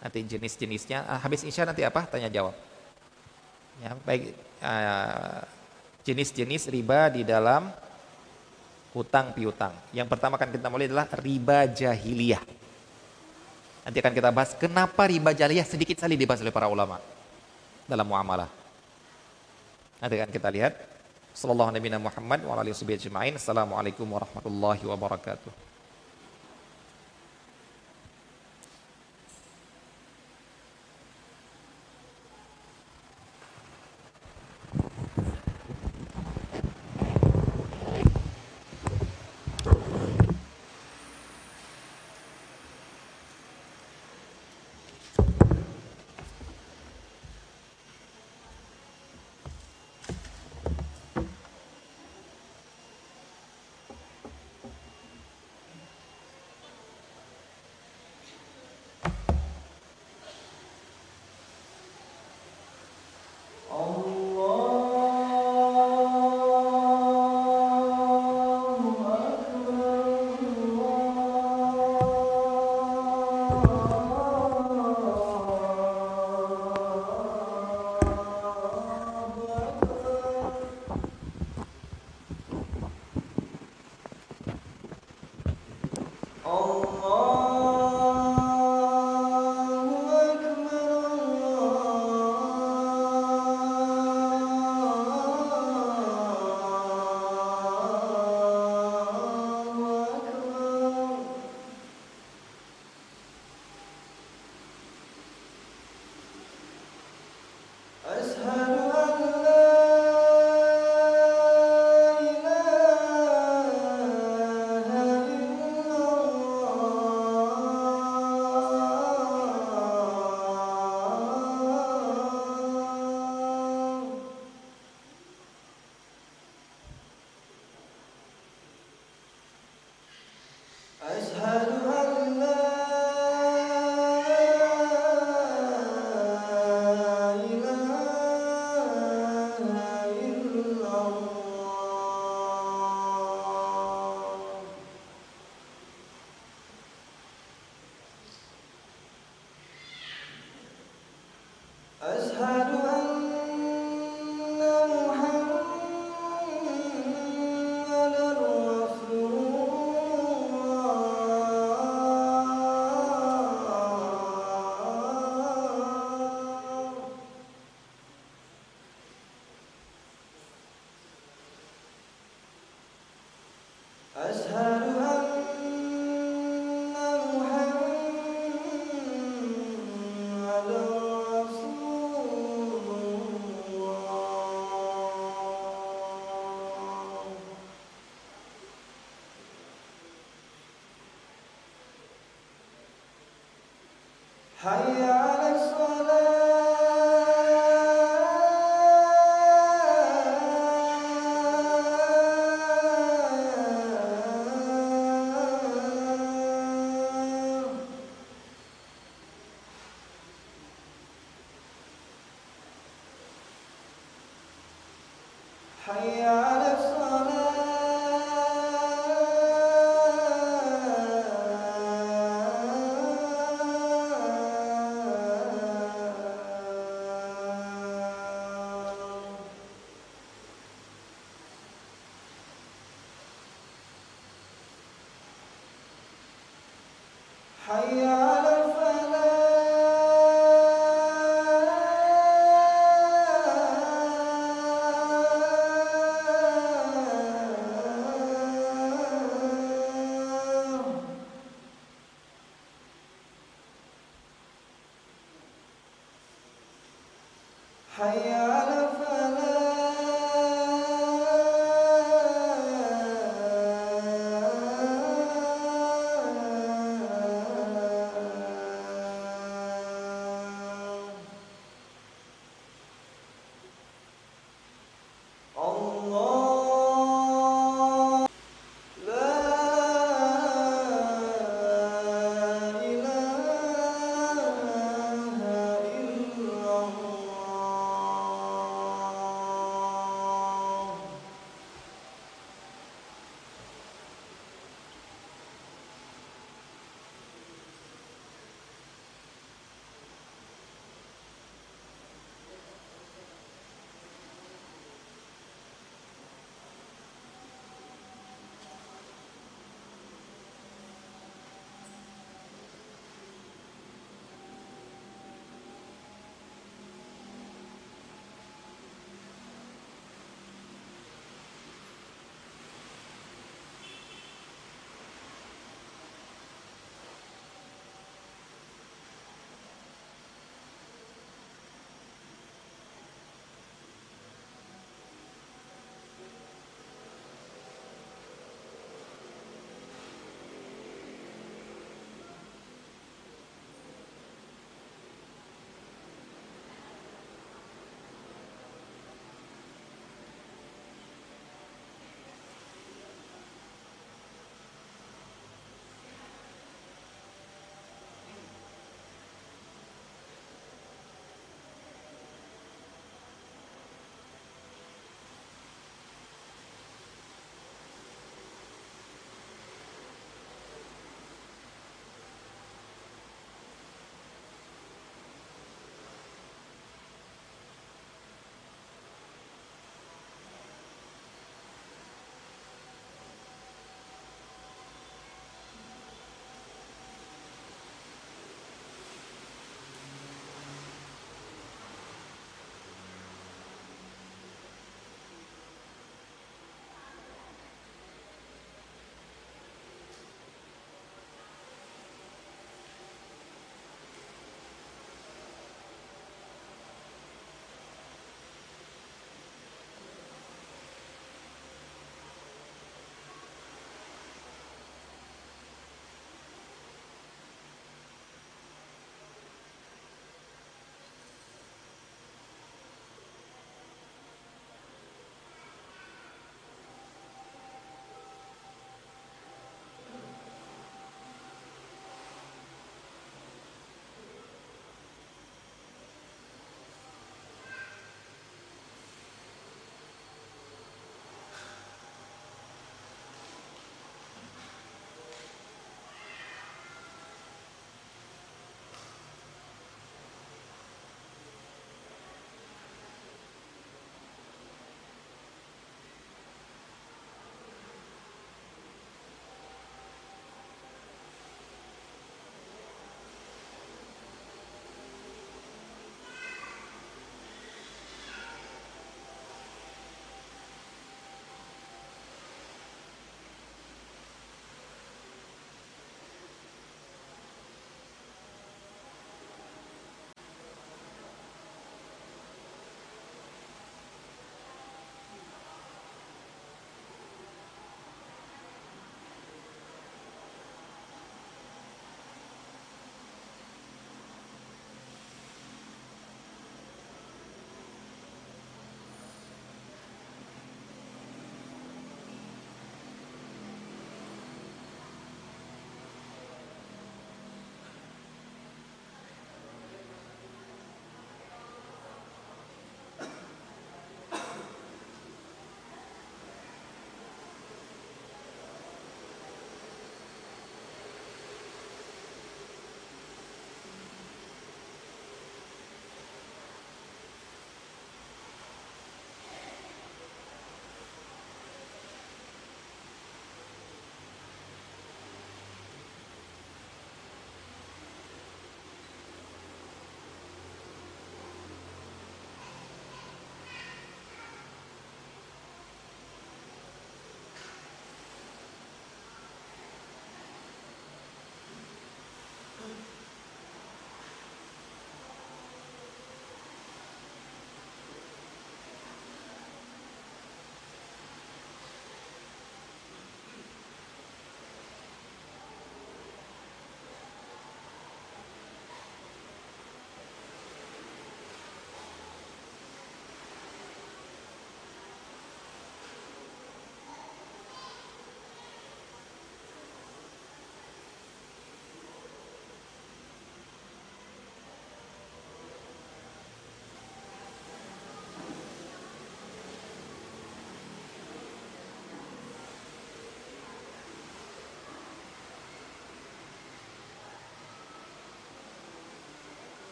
Nanti jenis-jenisnya. Ah, habis isya nanti apa? Tanya jawab. Ya, baik. Ah, jenis-jenis riba di dalam hutang piutang. Yang pertama akan kita mulai adalah riba jahiliyah. Nanti akan kita bahas kenapa riba jahiliyah sedikit sekali dibahas oleh para ulama dalam muamalah. Nanti akan kita lihat. Sallallahu Nabi Muhammad Assalamualaikum warahmatullahi wabarakatuh. Haya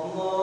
엄마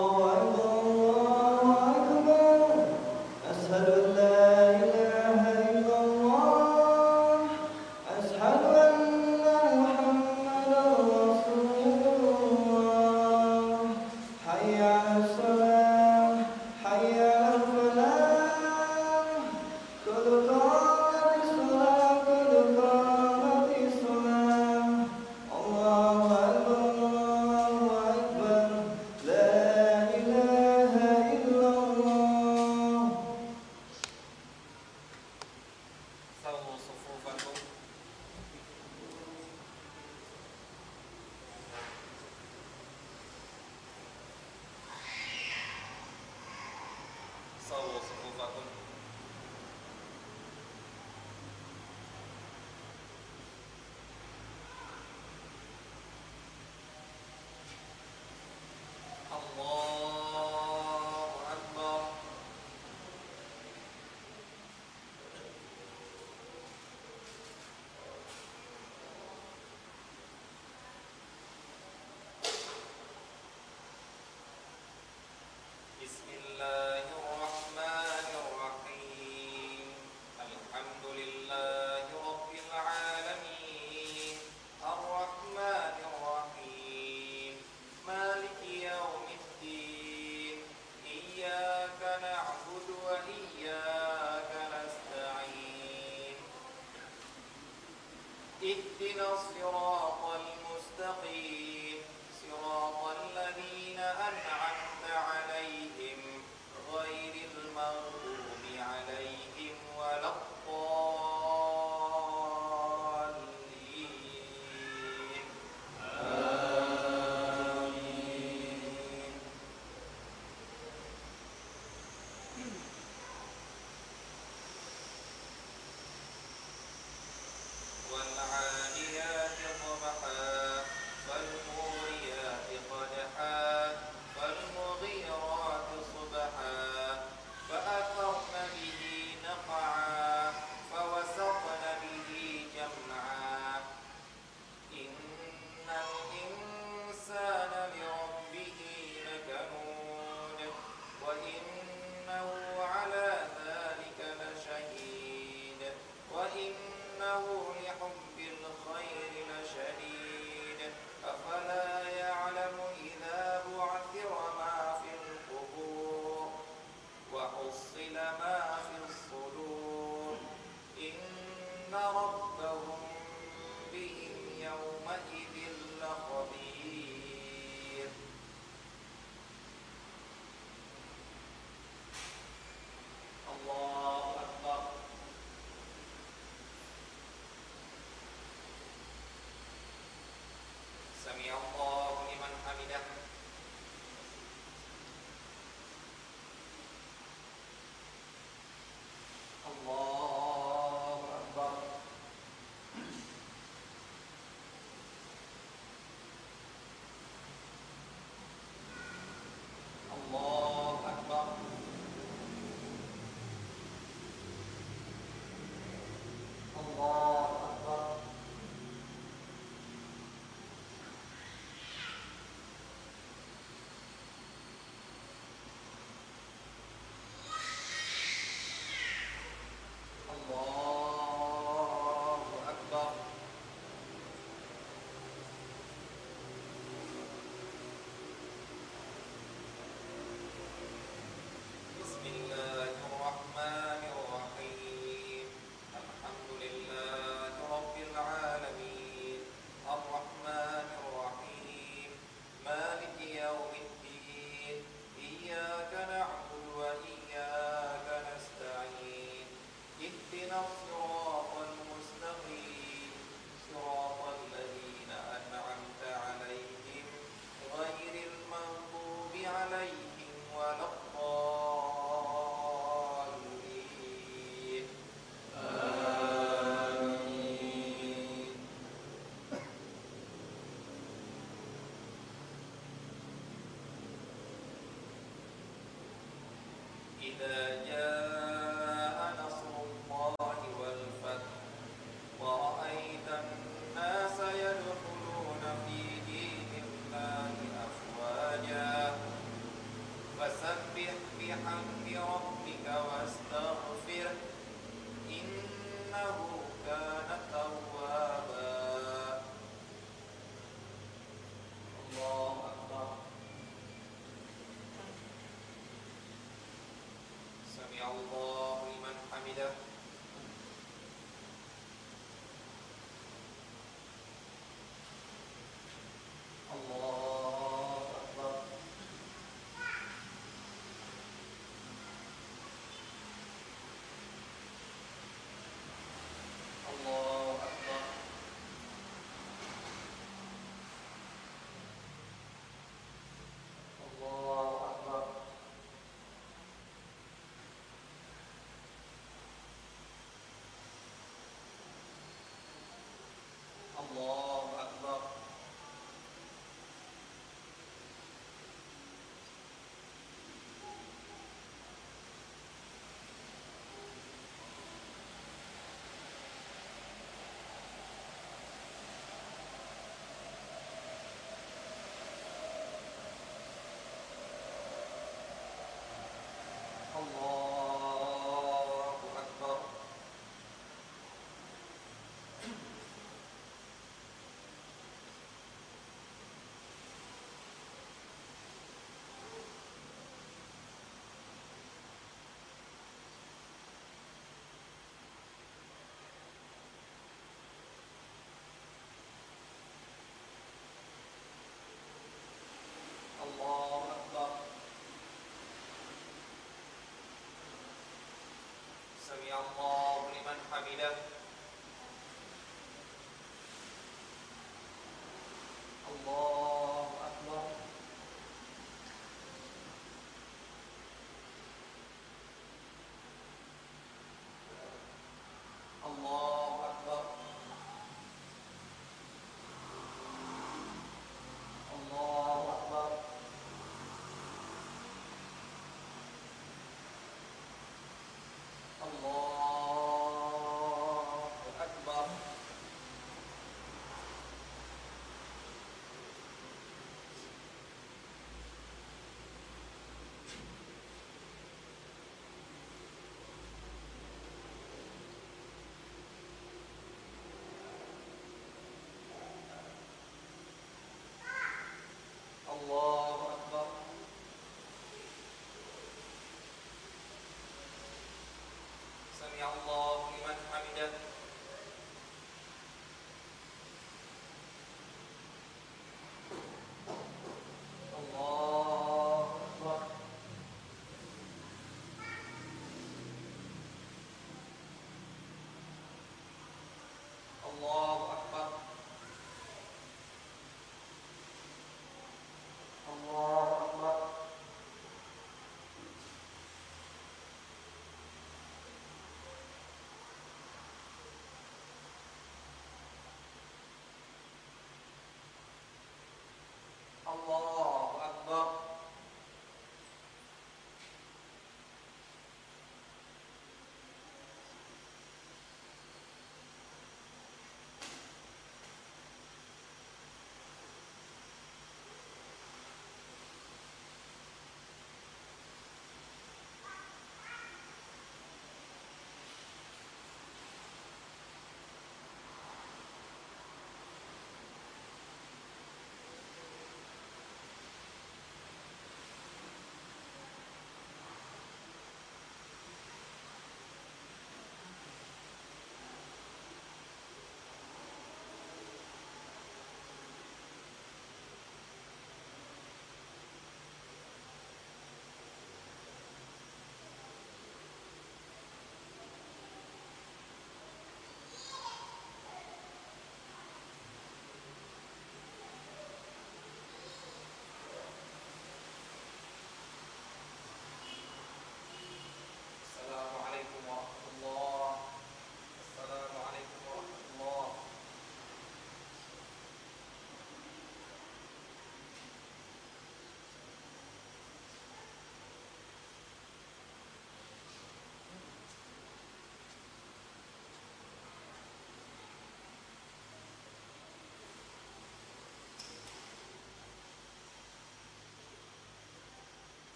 سمع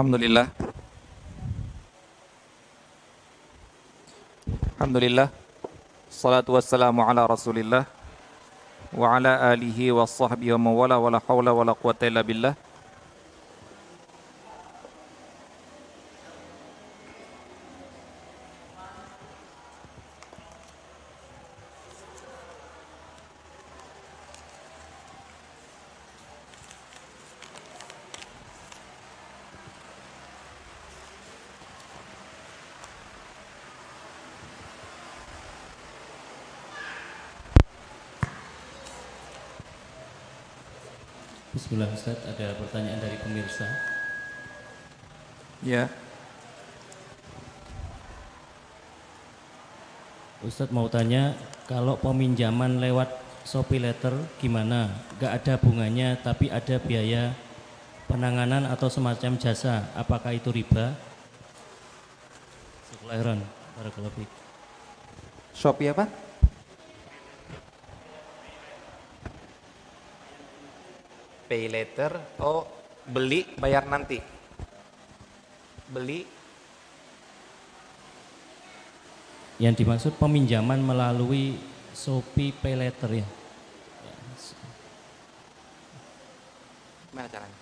Alhamdulillah. Alhamdulillah. Salatu wassalamu ala Rasulillah wa ala alihi wa sahbihi wa mawala wa la hawla wa la quwata illa Bismillah Ustaz, ada pertanyaan dari pemirsa. Ya. Ustadz mau tanya, kalau peminjaman lewat Shopee Letter gimana? Gak ada bunganya tapi ada biaya penanganan atau semacam jasa. Apakah itu riba? Sekelahiran, fiik. Shopee apa? Pay later. Oh, beli bayar nanti. Beli Yang dimaksud peminjaman melalui Shopee Pay Letter ya. gimana caranya?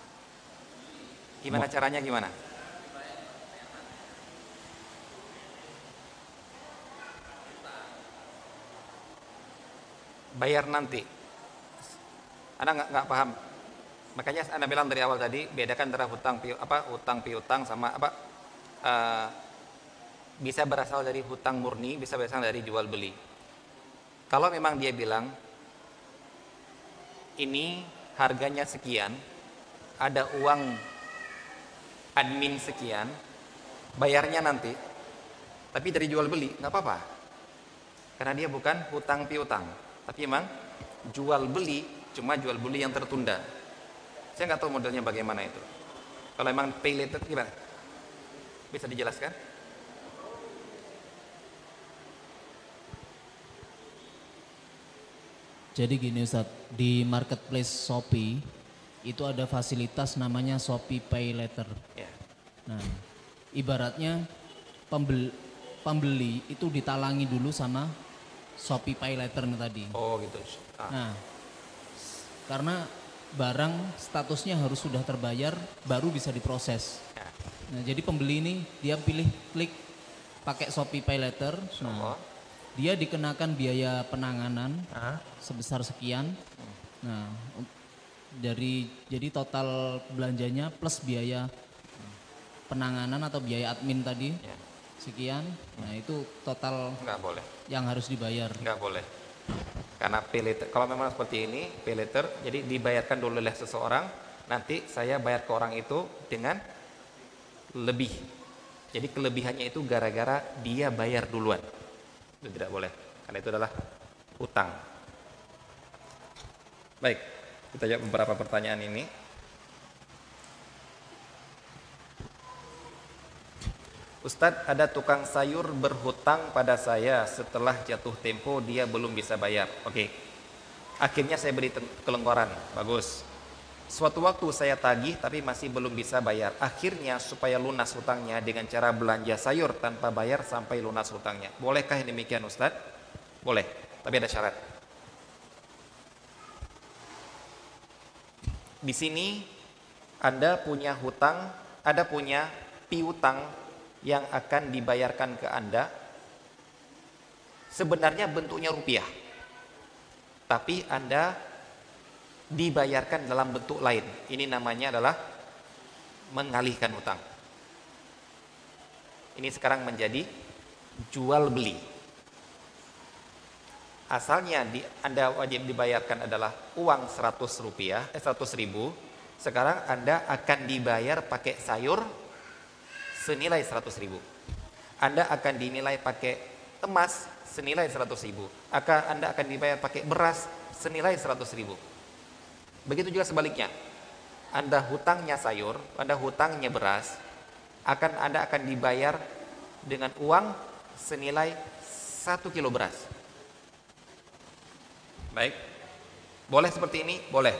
Gimana caranya gimana? Bayar nanti. Anda nggak paham. Makanya Anda bilang dari awal tadi bedakan antara hutang pi, apa hutang piutang sama apa eh, bisa berasal dari hutang murni, bisa berasal dari jual beli. Kalau memang dia bilang ini harganya sekian, ada uang admin sekian, bayarnya nanti, tapi dari jual beli nggak apa-apa, karena dia bukan hutang piutang, tapi memang jual beli cuma jual beli yang tertunda. Saya nggak tahu modelnya bagaimana itu. Kalau memang pay later gimana? Bisa dijelaskan? Jadi gini Ustaz, di marketplace Shopee itu ada fasilitas namanya Shopee Pay Later. Ya. Nah, ibaratnya pembeli, pembeli itu ditalangi dulu sama Shopee Pay Later tadi. Oh gitu. Ah, Nah, karena barang statusnya harus sudah terbayar baru bisa diproses. ya. Nah, jadi pembeli ini dia pilih klik pakai Shopee Pay Later. Nah, dia dikenakan biaya penanganan sebesar sekian. Nah, dari jadi total belanjanya plus biaya penanganan atau biaya admin tadi ya. sekian. Nah, itu total Nggak boleh. yang harus dibayar. Nggak boleh. Karena pay kalau memang seperti ini, pay jadi dibayarkan dulu oleh seseorang, nanti saya bayar ke orang itu dengan lebih. Jadi kelebihannya itu gara-gara dia bayar duluan. Itu tidak boleh, karena itu adalah utang. Baik, kita jawab beberapa pertanyaan ini. Ustadz, ada tukang sayur berhutang pada saya setelah jatuh tempo dia belum bisa bayar. Oke. Akhirnya saya beri kelonggaran. Bagus. Suatu waktu saya tagih tapi masih belum bisa bayar. Akhirnya supaya lunas hutangnya dengan cara belanja sayur tanpa bayar sampai lunas hutangnya. Bolehkah demikian Ustadz? Boleh, tapi ada syarat. Di sini Anda punya hutang, ada punya piutang yang akan dibayarkan ke Anda sebenarnya bentuknya rupiah. Tapi Anda dibayarkan dalam bentuk lain. Ini namanya adalah mengalihkan hutang. Ini sekarang menjadi jual beli. Asalnya di, Anda wajib dibayarkan adalah uang 100 rupiah, eh, 100 ribu. Sekarang Anda akan dibayar pakai sayur senilai 100 ribu. Anda akan dinilai pakai emas senilai 100 ribu. Anda akan dibayar pakai beras senilai 100 ribu. Begitu juga sebaliknya. Anda hutangnya sayur, Anda hutangnya beras, akan Anda akan dibayar dengan uang senilai 1 kilo beras. Baik. Boleh seperti ini? Boleh.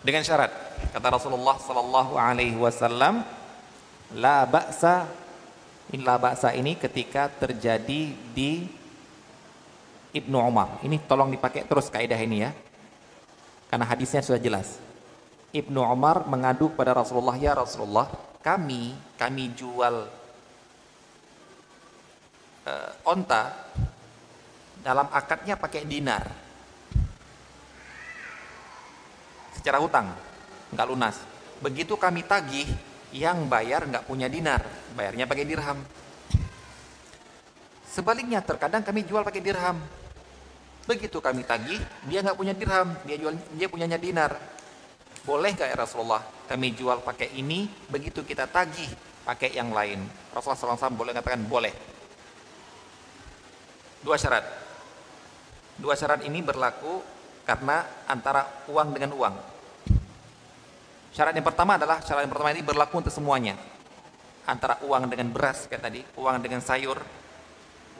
Dengan syarat kata Rasulullah sallallahu alaihi wasallam la ba'sa in la ba'sa ini ketika terjadi di Ibnu Umar. Ini tolong dipakai terus kaidah ini ya. Karena hadisnya sudah jelas. Ibnu Umar mengadu kepada Rasulullah, "Ya Rasulullah, kami kami jual uh, onta dalam akadnya pakai dinar secara hutang. Nggak lunas. Begitu kami tagih yang bayar nggak punya dinar. Bayarnya pakai dirham. Sebaliknya terkadang kami jual pakai dirham. Begitu kami tagih dia nggak punya dirham. Dia jual dia punyanya dinar. Boleh nggak ya Rasulullah kami jual pakai ini begitu kita tagih pakai yang lain? Rasulullah SAW boleh katakan boleh. Dua syarat. Dua syarat ini berlaku karena antara uang dengan uang syarat yang pertama adalah syarat yang pertama ini berlaku untuk semuanya. Antara uang dengan beras kayak tadi. Uang dengan sayur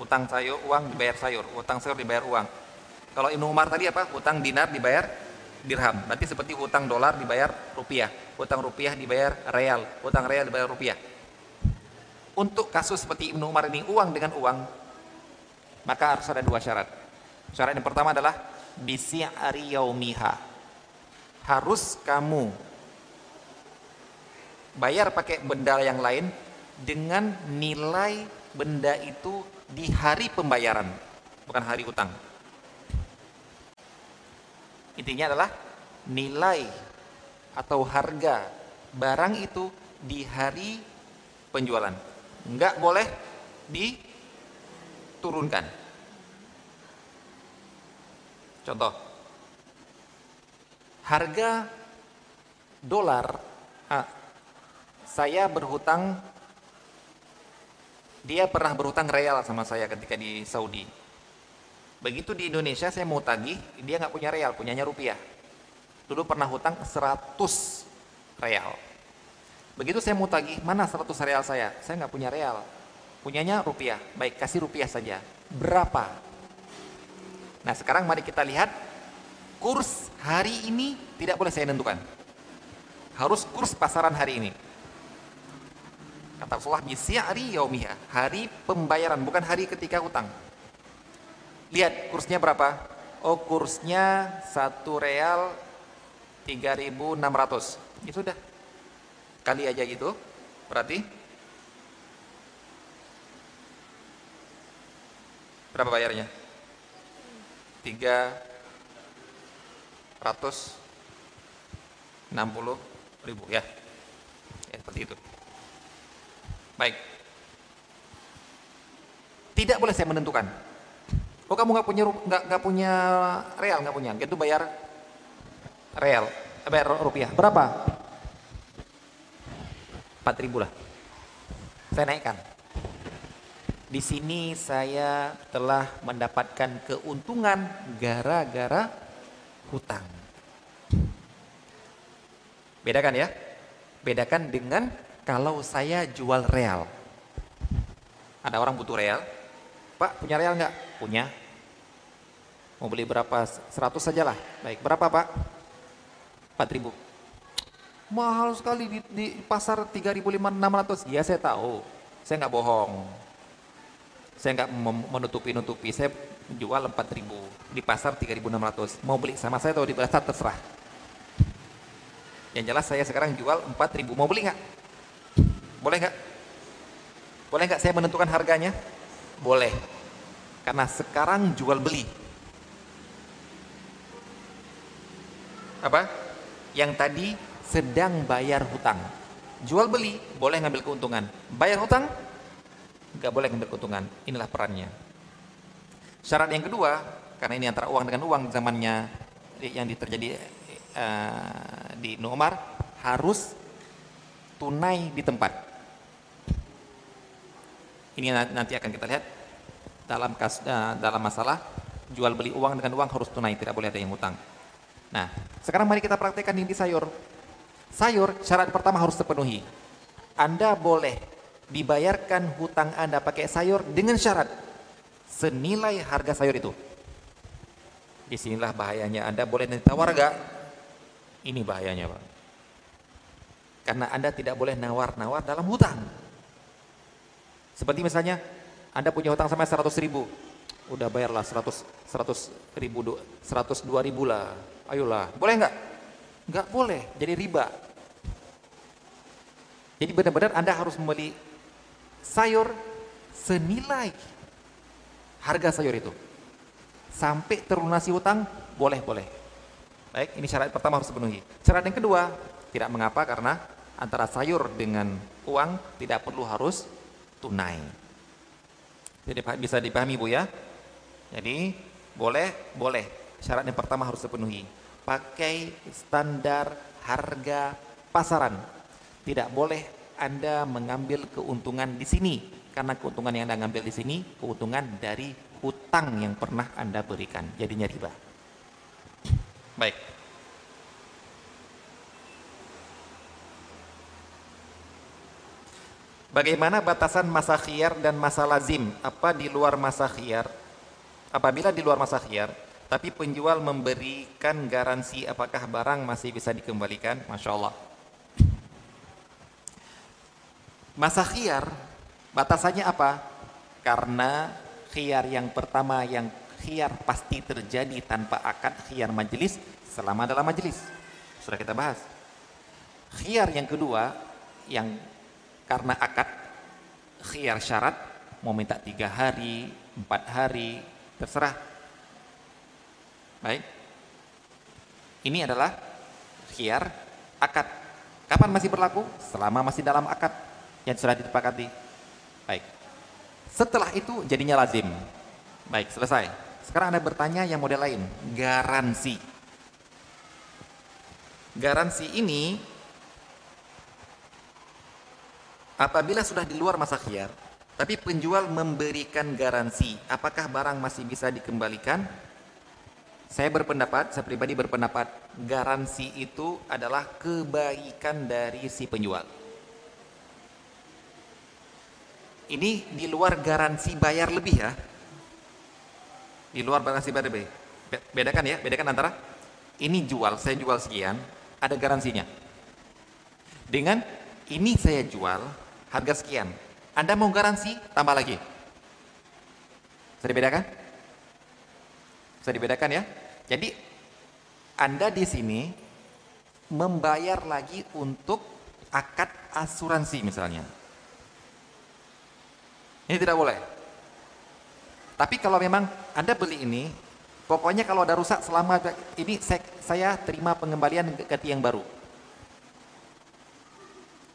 utang sayur uang dibayar sayur. Utang sayur dibayar uang. Kalau Ibnu Umar tadi apa? Utang dinar dibayar dirham. Berarti seperti utang dolar dibayar rupiah. Utang rupiah dibayar real utang real dibayar rupiah. Untuk kasus seperti Ibnu Umar ini uang dengan uang maka harus ada dua syarat. Syarat yang pertama adalah bisi'ari yaumiha. Harus kamu bayar pakai benda yang lain dengan nilai benda itu di hari pembayaran, bukan hari utang. Intinya adalah nilai atau harga barang itu di hari penjualan. Enggak boleh di turunkan. Contoh, harga dolar, ah, saya berhutang, dia pernah berhutang real sama saya ketika di Saudi. Begitu di Indonesia saya mau tagih, dia nggak punya real, punyanya rupiah. Dulu pernah hutang 100 real. Begitu saya mau tagih, mana 100 real saya? Saya nggak punya real punyanya rupiah. Baik, kasih rupiah saja. Berapa? Nah, sekarang mari kita lihat kurs hari ini tidak boleh saya tentukan. Harus kurs pasaran hari ini. Kata Rasulullah hari yaumiha, hari pembayaran bukan hari ketika hutang. Lihat kursnya berapa? Oh, kursnya satu real 3600. Itu sudah. Kali aja gitu. Berarti Berapa bayarnya? 360 ribu ya. ya seperti itu. Baik. Tidak boleh saya menentukan. Oh kamu nggak punya nggak nggak punya real nggak punya, itu bayar real, bayar rupiah. Berapa? 4 ribu lah. Saya naikkan. Di sini saya telah mendapatkan keuntungan gara-gara hutang. Bedakan ya. Bedakan dengan kalau saya jual real. Ada orang butuh real. Pak, punya real nggak? Punya. Mau beli berapa? 100 saja lah. Baik, berapa Pak? 4 ribu. Mahal sekali di, di pasar 3.600. Iya saya tahu. Saya nggak bohong saya nggak menutupi-nutupi, saya jual 4.000 di pasar 3.600. Mau beli sama saya atau di pasar terserah. Yang jelas saya sekarang jual 4.000. Mau beli nggak? Boleh nggak? Boleh nggak saya menentukan harganya? Boleh. Karena sekarang jual beli. Apa? Yang tadi sedang bayar hutang. Jual beli boleh ngambil keuntungan. Bayar hutang nggak boleh ngambil keuntungan. Inilah perannya. Syarat yang kedua, karena ini antara uang dengan uang zamannya yang terjadi uh, di Umar harus tunai di tempat. Ini nanti akan kita lihat dalam kas, uh, dalam masalah jual beli uang dengan uang harus tunai, tidak boleh ada yang hutang. Nah, sekarang mari kita praktekkan ini sayur. Sayur syarat pertama harus terpenuhi. Anda boleh dibayarkan hutang Anda pakai sayur dengan syarat senilai harga sayur itu. Di sinilah bahayanya Anda boleh ditawar gak? Ini bahayanya Pak. Karena Anda tidak boleh nawar-nawar dalam hutang. Seperti misalnya Anda punya hutang sama 100 ribu. Udah bayarlah 100, 100 ribu, 102 ribu lah. Ayolah, boleh nggak? Nggak boleh, jadi riba. Jadi benar-benar Anda harus membeli sayur senilai harga sayur itu. Sampai terlunasi hutang, boleh-boleh. Baik, ini syarat pertama harus dipenuhi. Syarat yang kedua, tidak mengapa karena antara sayur dengan uang tidak perlu harus tunai. Jadi bisa dipahami Bu ya? Jadi boleh, boleh. Syarat yang pertama harus dipenuhi. Pakai standar harga pasaran. Tidak boleh Anda mengambil keuntungan di sini karena keuntungan yang Anda ambil di sini keuntungan dari hutang yang pernah Anda berikan. Jadinya riba. Baik. Bagaimana batasan masa khiyar dan masa lazim? Apa di luar masa khiyar? Apabila di luar masa khiyar, tapi penjual memberikan garansi apakah barang masih bisa dikembalikan? Masya Allah. Masa khiyar, batasannya apa? Karena khiyar yang pertama yang khiyar pasti terjadi tanpa akad khiyar majelis selama dalam majelis. Sudah kita bahas. Khiyar yang kedua yang karena akad khiyar syarat mau minta tiga hari, empat hari, terserah. Baik. Ini adalah khiyar akad. Kapan masih berlaku? Selama masih dalam akad yang sudah disepakati. Baik. Setelah itu jadinya lazim. Baik, selesai. Sekarang Anda bertanya yang model lain, garansi. Garansi ini Apabila sudah di luar masa khiyar, tapi penjual memberikan garansi, apakah barang masih bisa dikembalikan? Saya berpendapat, saya pribadi berpendapat, garansi itu adalah kebaikan dari si penjual. Ini di luar garansi bayar lebih ya. Di luar garansi bayar lebih. Bedakan ya, bedakan antara ini jual, saya jual sekian, ada garansinya. Dengan ini saya jual, harga sekian. Anda mau garansi, tambah lagi. Bisa dibedakan? Bisa dibedakan ya? Jadi Anda di sini membayar lagi untuk akad asuransi misalnya. Ini tidak boleh. Tapi kalau memang Anda beli ini, pokoknya kalau ada rusak selama ini saya, terima pengembalian ganti yang baru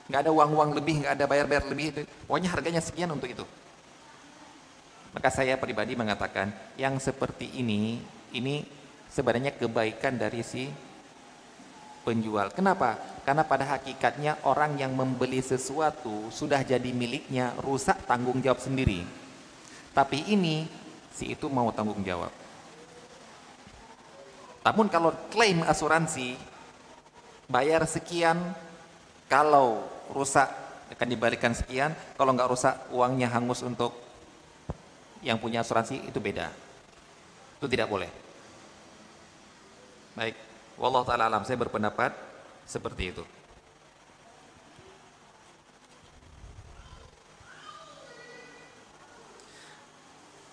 nggak ada uang-uang lebih, nggak ada bayar-bayar lebih, itu. pokoknya harganya sekian untuk itu. Maka saya pribadi mengatakan yang seperti ini, ini sebenarnya kebaikan dari si penjual. Kenapa? Karena pada hakikatnya orang yang membeli sesuatu sudah jadi miliknya, rusak tanggung jawab sendiri. Tapi ini si itu mau tanggung jawab. Namun kalau klaim asuransi bayar sekian, kalau rusak akan dibalikan sekian, kalau nggak rusak uangnya hangus untuk yang punya asuransi itu beda. Itu tidak boleh. Baik, wallah taala alam saya berpendapat seperti itu.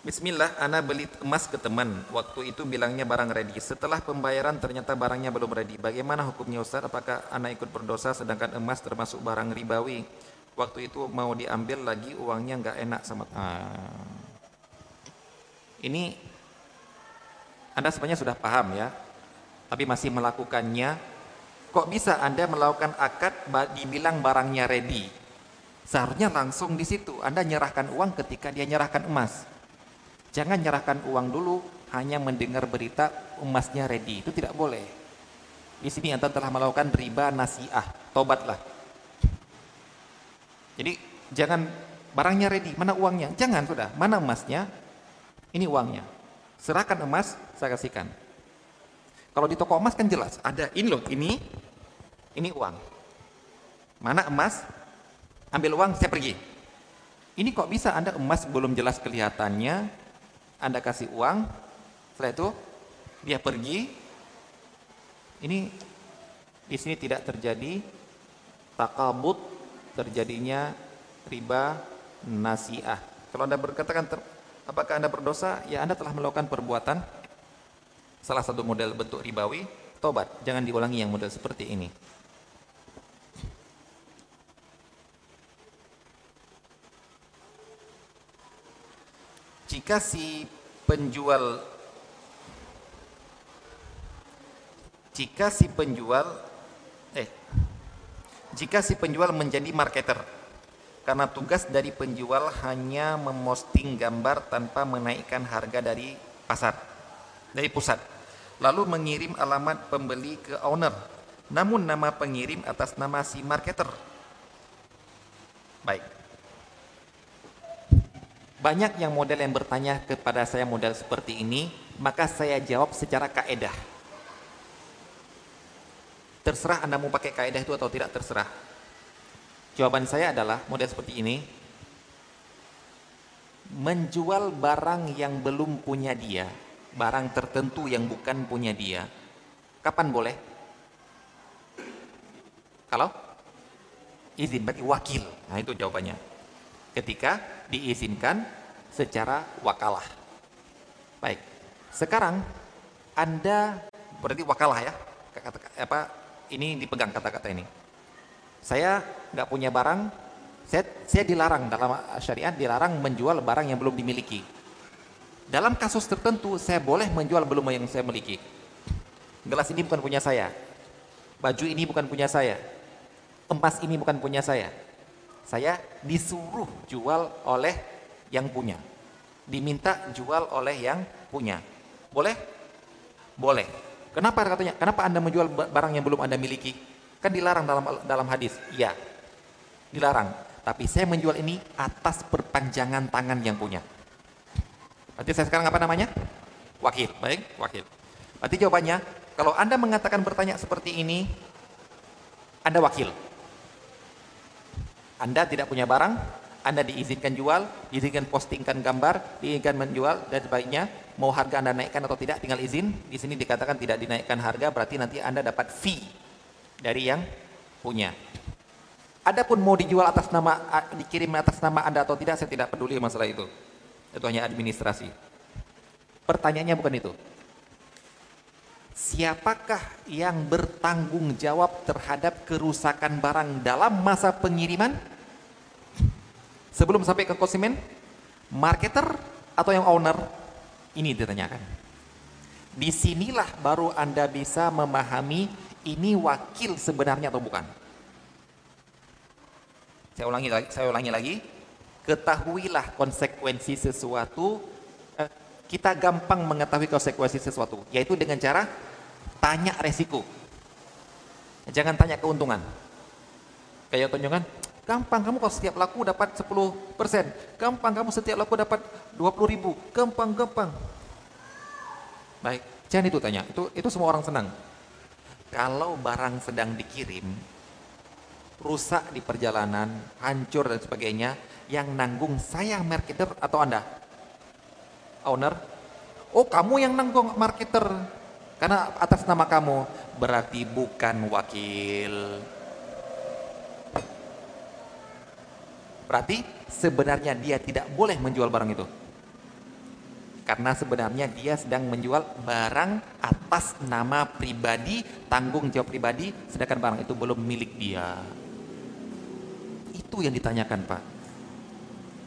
Bismillah, ana beli emas ke teman. Waktu itu bilangnya barang ready. Setelah pembayaran ternyata barangnya belum ready. Bagaimana hukumnya Ustaz? Apakah ana ikut berdosa sedangkan emas termasuk barang ribawi? Waktu itu mau diambil lagi uangnya nggak enak sama. Ah. Ini Anda sebenarnya sudah paham ya, tapi masih melakukannya. Kok bisa Anda melakukan akad dibilang barangnya ready? Seharusnya langsung di situ Anda nyerahkan uang ketika dia nyerahkan emas. Jangan nyerahkan uang dulu hanya mendengar berita emasnya ready. Itu tidak boleh. Di sini Anda telah melakukan riba nasiah. Tobatlah. Jadi jangan barangnya ready, mana uangnya? Jangan sudah, mana emasnya? Ini uangnya. Serahkan emas, saya kasihkan. Kalau di toko emas kan jelas, ada ini loh, ini ini uang. Mana emas? Ambil uang, saya pergi. Ini kok bisa Anda emas belum jelas kelihatannya, anda kasih uang, setelah itu dia pergi. Ini di sini tidak terjadi takabut terjadinya riba nasiah. Kalau Anda berkatakan ter, apakah Anda berdosa? Ya Anda telah melakukan perbuatan salah satu model bentuk ribawi, tobat. Jangan diulangi yang model seperti ini. Jika si penjual jika si penjual eh jika si penjual menjadi marketer karena tugas dari penjual hanya memosting gambar tanpa menaikkan harga dari pasar dari pusat lalu mengirim alamat pembeli ke owner. Namun nama pengirim atas nama si marketer. Baik banyak yang model yang bertanya kepada saya model seperti ini maka saya jawab secara kaedah Terserah Anda mau pakai kaidah itu atau tidak terserah. Jawaban saya adalah model seperti ini. Menjual barang yang belum punya dia, barang tertentu yang bukan punya dia. Kapan boleh? Kalau izin berarti wakil. Nah, itu jawabannya. Ketika diizinkan secara wakalah. Baik. Sekarang Anda berarti wakalah ya. Kata, apa ini dipegang kata-kata ini. Saya nggak punya barang, saya, saya dilarang dalam syariat dilarang menjual barang yang belum dimiliki. Dalam kasus tertentu saya boleh menjual belum yang saya miliki. Gelas ini bukan punya saya, baju ini bukan punya saya, emas ini bukan punya saya. Saya disuruh jual oleh yang punya, diminta jual oleh yang punya. Boleh? Boleh. Kenapa katanya? Kenapa Anda menjual barang yang belum Anda miliki? Kan dilarang dalam dalam hadis. Iya. Dilarang. Tapi saya menjual ini atas perpanjangan tangan yang punya. Berarti saya sekarang apa namanya? Wakil. Baik, wakil. Berarti jawabannya, kalau Anda mengatakan bertanya seperti ini, Anda wakil. Anda tidak punya barang, anda diizinkan jual, diizinkan postingkan gambar, diizinkan menjual dan sebagainya. Mau harga Anda naikkan atau tidak tinggal izin. Di sini dikatakan tidak dinaikkan harga berarti nanti Anda dapat fee dari yang punya. Adapun mau dijual atas nama dikirim atas nama Anda atau tidak saya tidak peduli masalah itu. Itu hanya administrasi. Pertanyaannya bukan itu. Siapakah yang bertanggung jawab terhadap kerusakan barang dalam masa pengiriman? Sebelum sampai ke konsumen, marketer atau yang owner? Ini ditanyakan. Di sinilah baru Anda bisa memahami ini wakil sebenarnya atau bukan. Saya ulangi lagi, saya ulangi lagi. Ketahuilah konsekuensi sesuatu. Eh, kita gampang mengetahui konsekuensi sesuatu, yaitu dengan cara tanya resiko. Jangan tanya keuntungan. Kayak tunjukkan, Gampang kamu kalau setiap laku dapat 10 persen. Gampang kamu setiap laku dapat 20 ribu. Gampang, gampang. Baik, jangan itu tanya. Itu itu semua orang senang. Kalau barang sedang dikirim, rusak di perjalanan, hancur dan sebagainya, yang nanggung saya marketer atau Anda? Owner? Oh kamu yang nanggung marketer. Karena atas nama kamu. Berarti bukan wakil. Berarti sebenarnya dia tidak boleh menjual barang itu. Karena sebenarnya dia sedang menjual barang atas nama pribadi, tanggung jawab pribadi, sedangkan barang itu belum milik dia. Itu yang ditanyakan Pak.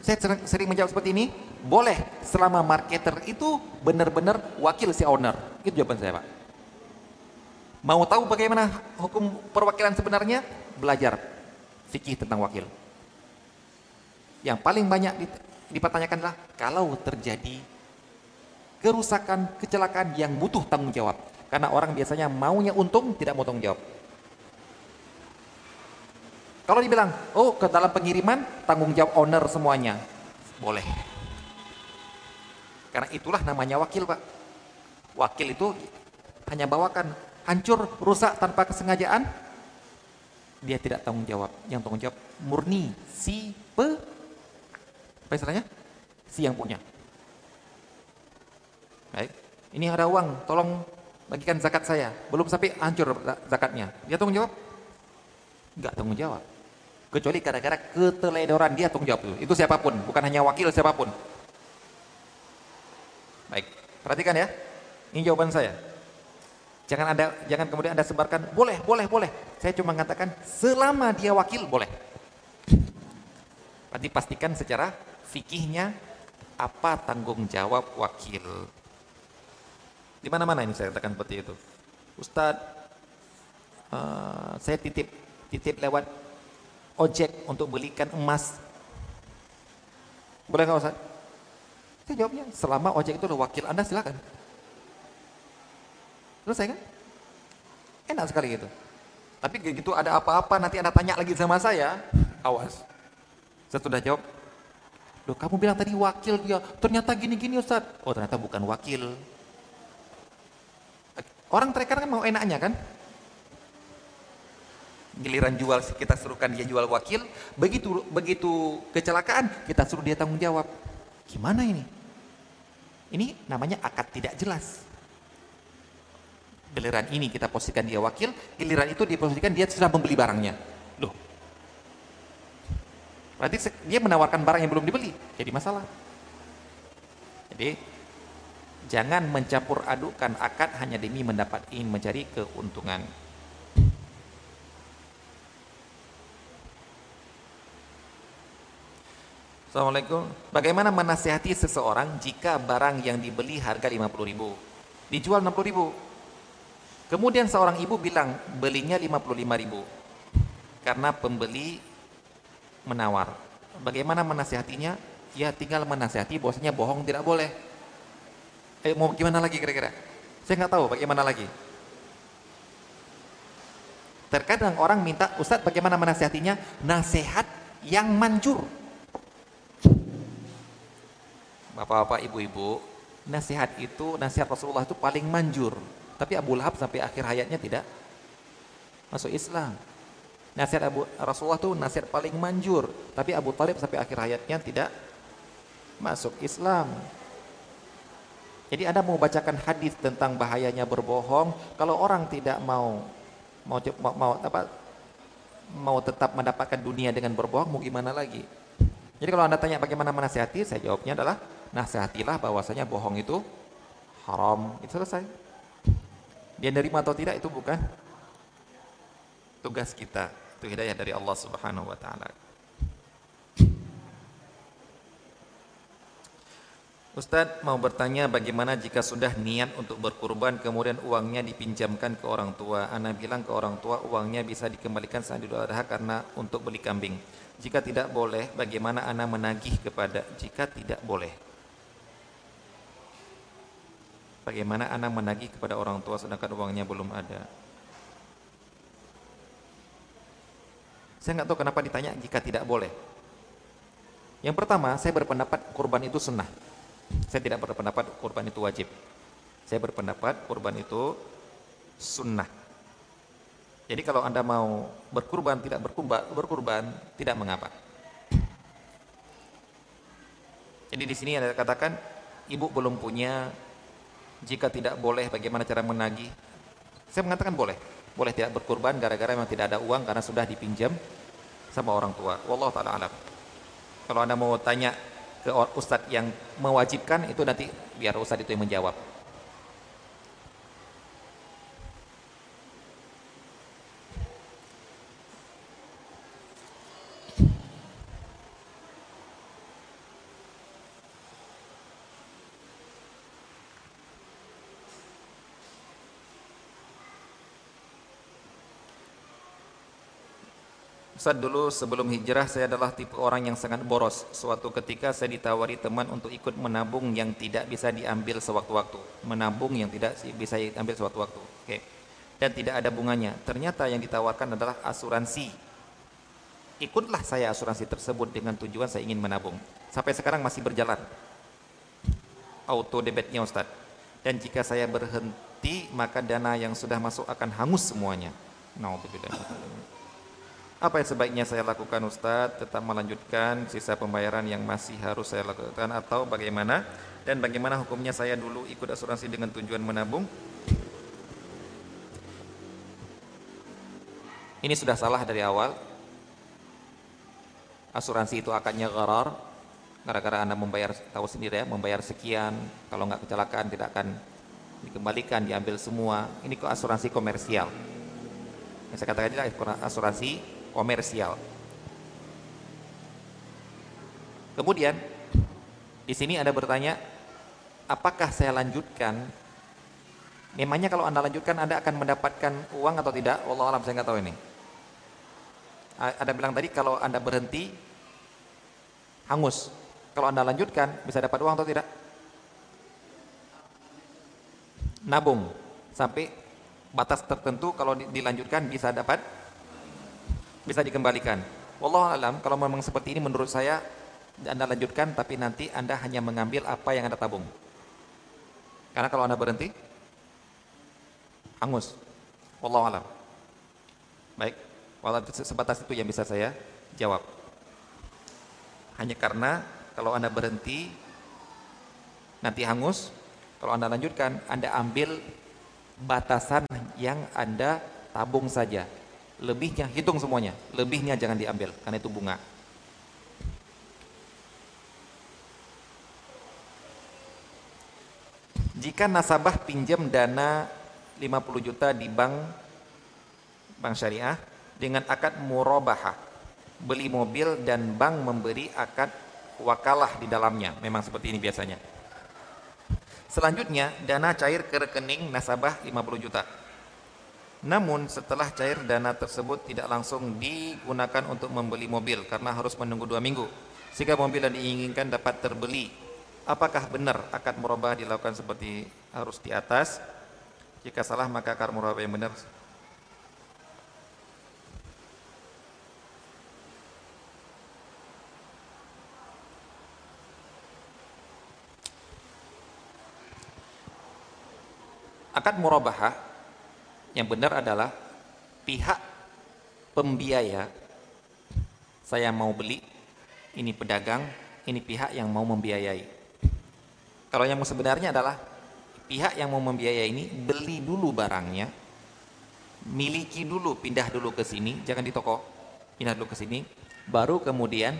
Saya sering, menjawab seperti ini, boleh selama marketer itu benar-benar wakil si owner. Itu jawaban saya Pak. Mau tahu bagaimana hukum perwakilan sebenarnya? Belajar fikih tentang wakil. Yang paling banyak dipertanyakan adalah kalau terjadi kerusakan, kecelakaan yang butuh tanggung jawab. Karena orang biasanya maunya untung, tidak mau tanggung jawab. Kalau dibilang, oh ke dalam pengiriman tanggung jawab owner semuanya, boleh. Karena itulah namanya wakil pak. Wakil itu hanya bawakan hancur, rusak tanpa kesengajaan, dia tidak tanggung jawab. Yang tanggung jawab murni si pe apa istilahnya? Si yang punya. Baik. Ini ada uang, tolong bagikan zakat saya. Belum sampai hancur zakatnya. Dia tanggung jawab? Enggak tanggung jawab. Kecuali gara-gara keteledoran dia tanggung jawab itu. Itu siapa pun, bukan hanya wakil siapa pun. Baik, perhatikan ya. Ini jawaban saya. Jangan ada jangan kemudian Anda sebarkan, boleh, boleh, boleh. Saya cuma mengatakan selama dia wakil boleh. Berarti pastikan secara fikihnya apa tanggung jawab wakil. Di mana-mana ini saya katakan seperti itu. Ustadz, uh, saya titip titip lewat ojek untuk belikan emas. Boleh nggak? Saya jawabnya, selama ojek itu wakil Anda silakan. Selesai kan? Enak sekali gitu. Tapi begitu ada apa-apa nanti Anda tanya lagi sama saya, awas. Saya sudah jawab, Loh kamu bilang tadi wakil dia, ternyata gini-gini Ustaz. Oh ternyata bukan wakil. Orang terkadang kan mau enaknya kan? Giliran jual kita suruhkan dia jual wakil, begitu begitu kecelakaan kita suruh dia tanggung jawab. Gimana ini? Ini namanya akad tidak jelas giliran ini kita posisikan dia wakil, giliran itu diposisikan dia sudah membeli barangnya. Loh. Berarti dia menawarkan barang yang belum dibeli, jadi masalah. Jadi jangan mencampur adukan akad hanya demi mendapat ingin mencari keuntungan. Assalamualaikum. Bagaimana menasihati seseorang jika barang yang dibeli harga 50 ribu, dijual 60 ribu? Kemudian seorang ibu bilang belinya 55 ribu karena pembeli menawar. Bagaimana menasihatinya? Ya tinggal menasihati bahwasanya bohong tidak boleh. Eh mau gimana lagi kira-kira? Saya nggak tahu bagaimana lagi. Terkadang orang minta Ustadz bagaimana menasihatinya? Nasihat yang manjur. Bapak-bapak, ibu-ibu, nasihat itu, nasihat Rasulullah itu paling manjur tapi Abu Lahab sampai akhir hayatnya tidak masuk Islam. Nasihat Abu Rasulullah itu nasihat paling manjur, tapi Abu Talib sampai akhir hayatnya tidak masuk Islam. Jadi Anda mau bacakan hadis tentang bahayanya berbohong, kalau orang tidak mau mau mau, mau apa mau tetap mendapatkan dunia dengan berbohong, mau gimana lagi? Jadi kalau Anda tanya bagaimana menasihati, saya jawabnya adalah nasihatilah bahwasanya bohong itu haram. Itu selesai. Dia nerima atau tidak itu bukan tugas kita. Itu hidayah dari Allah Subhanahu wa taala. Ustadz mau bertanya bagaimana jika sudah niat untuk berkurban kemudian uangnya dipinjamkan ke orang tua. Ana bilang ke orang tua uangnya bisa dikembalikan saat Idul Adha karena untuk beli kambing. Jika tidak boleh, bagaimana ana menagih kepada jika tidak boleh? Bagaimana anak menagih kepada orang tua sedangkan uangnya belum ada? Saya nggak tahu kenapa ditanya jika tidak boleh. Yang pertama, saya berpendapat kurban itu sunnah. Saya tidak berpendapat kurban itu wajib. Saya berpendapat kurban itu sunnah. Jadi kalau anda mau berkurban tidak berkurban, berkurban tidak mengapa. Jadi di sini ada katakan ibu belum punya jika tidak boleh, bagaimana cara menagih? Saya mengatakan boleh. Boleh tidak berkurban gara-gara memang tidak ada uang karena sudah dipinjam sama orang tua. Wallahu taala alam. Kalau Anda mau tanya ke ustadz yang mewajibkan itu nanti biar ustadz itu yang menjawab. Ustaz dulu sebelum hijrah saya adalah tipe orang yang sangat boros. Suatu ketika saya ditawari teman untuk ikut menabung yang tidak bisa diambil sewaktu-waktu. Menabung yang tidak bisa diambil sewaktu-waktu. Oke. Dan tidak ada bunganya. Ternyata yang ditawarkan adalah asuransi. Ikutlah saya asuransi tersebut dengan tujuan saya ingin menabung. Sampai sekarang masih berjalan. Auto debitnya Ustaz. Dan jika saya berhenti, maka dana yang sudah masuk akan hangus semuanya. Nauzubillah. Apa yang sebaiknya saya lakukan Ustadz? Tetap melanjutkan sisa pembayaran yang masih harus saya lakukan atau bagaimana? Dan bagaimana hukumnya saya dulu ikut asuransi dengan tujuan menabung? Ini sudah salah dari awal. Asuransi itu akadnya gharar. Gara-gara anda membayar tahu sendiri ya membayar sekian kalau nggak kecelakaan tidak akan dikembalikan diambil semua. Ini kok asuransi komersial? Yang saya katakan adalah asuransi komersial. Kemudian di sini ada bertanya, apakah saya lanjutkan? Memangnya kalau anda lanjutkan, anda akan mendapatkan uang atau tidak? Allah alam saya nggak tahu ini. Ada bilang tadi kalau anda berhenti, hangus. Kalau anda lanjutkan, bisa dapat uang atau tidak? Nabung sampai batas tertentu kalau dilanjutkan bisa dapat, bisa dikembalikan. Allah alam kalau memang seperti ini menurut saya anda lanjutkan tapi nanti Anda hanya mengambil apa yang Anda tabung. Karena kalau Anda berhenti, angus. Wallahu alam. Baik, walau sebatas itu yang bisa saya jawab. Hanya karena kalau Anda berhenti nanti hangus, kalau Anda lanjutkan Anda ambil batasan yang Anda tabung saja. Lebihnya hitung semuanya, lebihnya jangan diambil karena itu bunga. Jika nasabah pinjam dana 50 juta di bank bank syariah dengan akad murabahah, beli mobil dan bank memberi akad wakalah di dalamnya. Memang seperti ini biasanya. Selanjutnya, dana cair ke rekening nasabah 50 juta. Namun setelah cair dana tersebut tidak langsung digunakan untuk membeli mobil karena harus menunggu dua minggu. Sehingga mobil yang diinginkan dapat terbeli Apakah benar akad murabah dilakukan seperti harus di atas? Jika salah maka akad murabah yang benar Akad murabahah yang benar adalah pihak pembiaya saya mau beli, ini pedagang, ini pihak yang mau membiayai. Kalau yang sebenarnya adalah pihak yang mau membiayai ini beli dulu barangnya, miliki dulu, pindah dulu ke sini, jangan di toko, pindah dulu ke sini, baru kemudian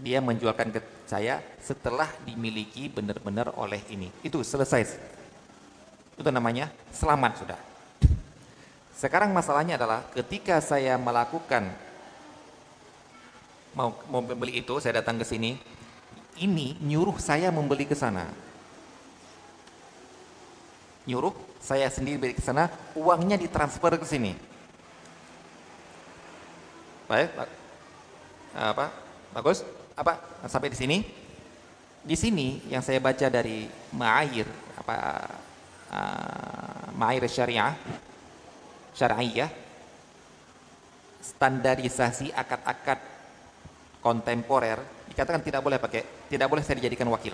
dia menjualkan ke saya setelah dimiliki benar-benar oleh ini. Itu selesai. Itu namanya selamat sudah. Sekarang masalahnya adalah ketika saya melakukan mau mau beli itu, saya datang ke sini, ini nyuruh saya membeli ke sana. Nyuruh saya sendiri beli ke sana, uangnya ditransfer ke sini. Baik, apa? Bagus? Apa? Sampai di sini? Di sini yang saya baca dari Ma'air apa uh, Ma'air Syariah Syariah standarisasi akad-akad kontemporer dikatakan tidak boleh pakai tidak boleh saya dijadikan wakil.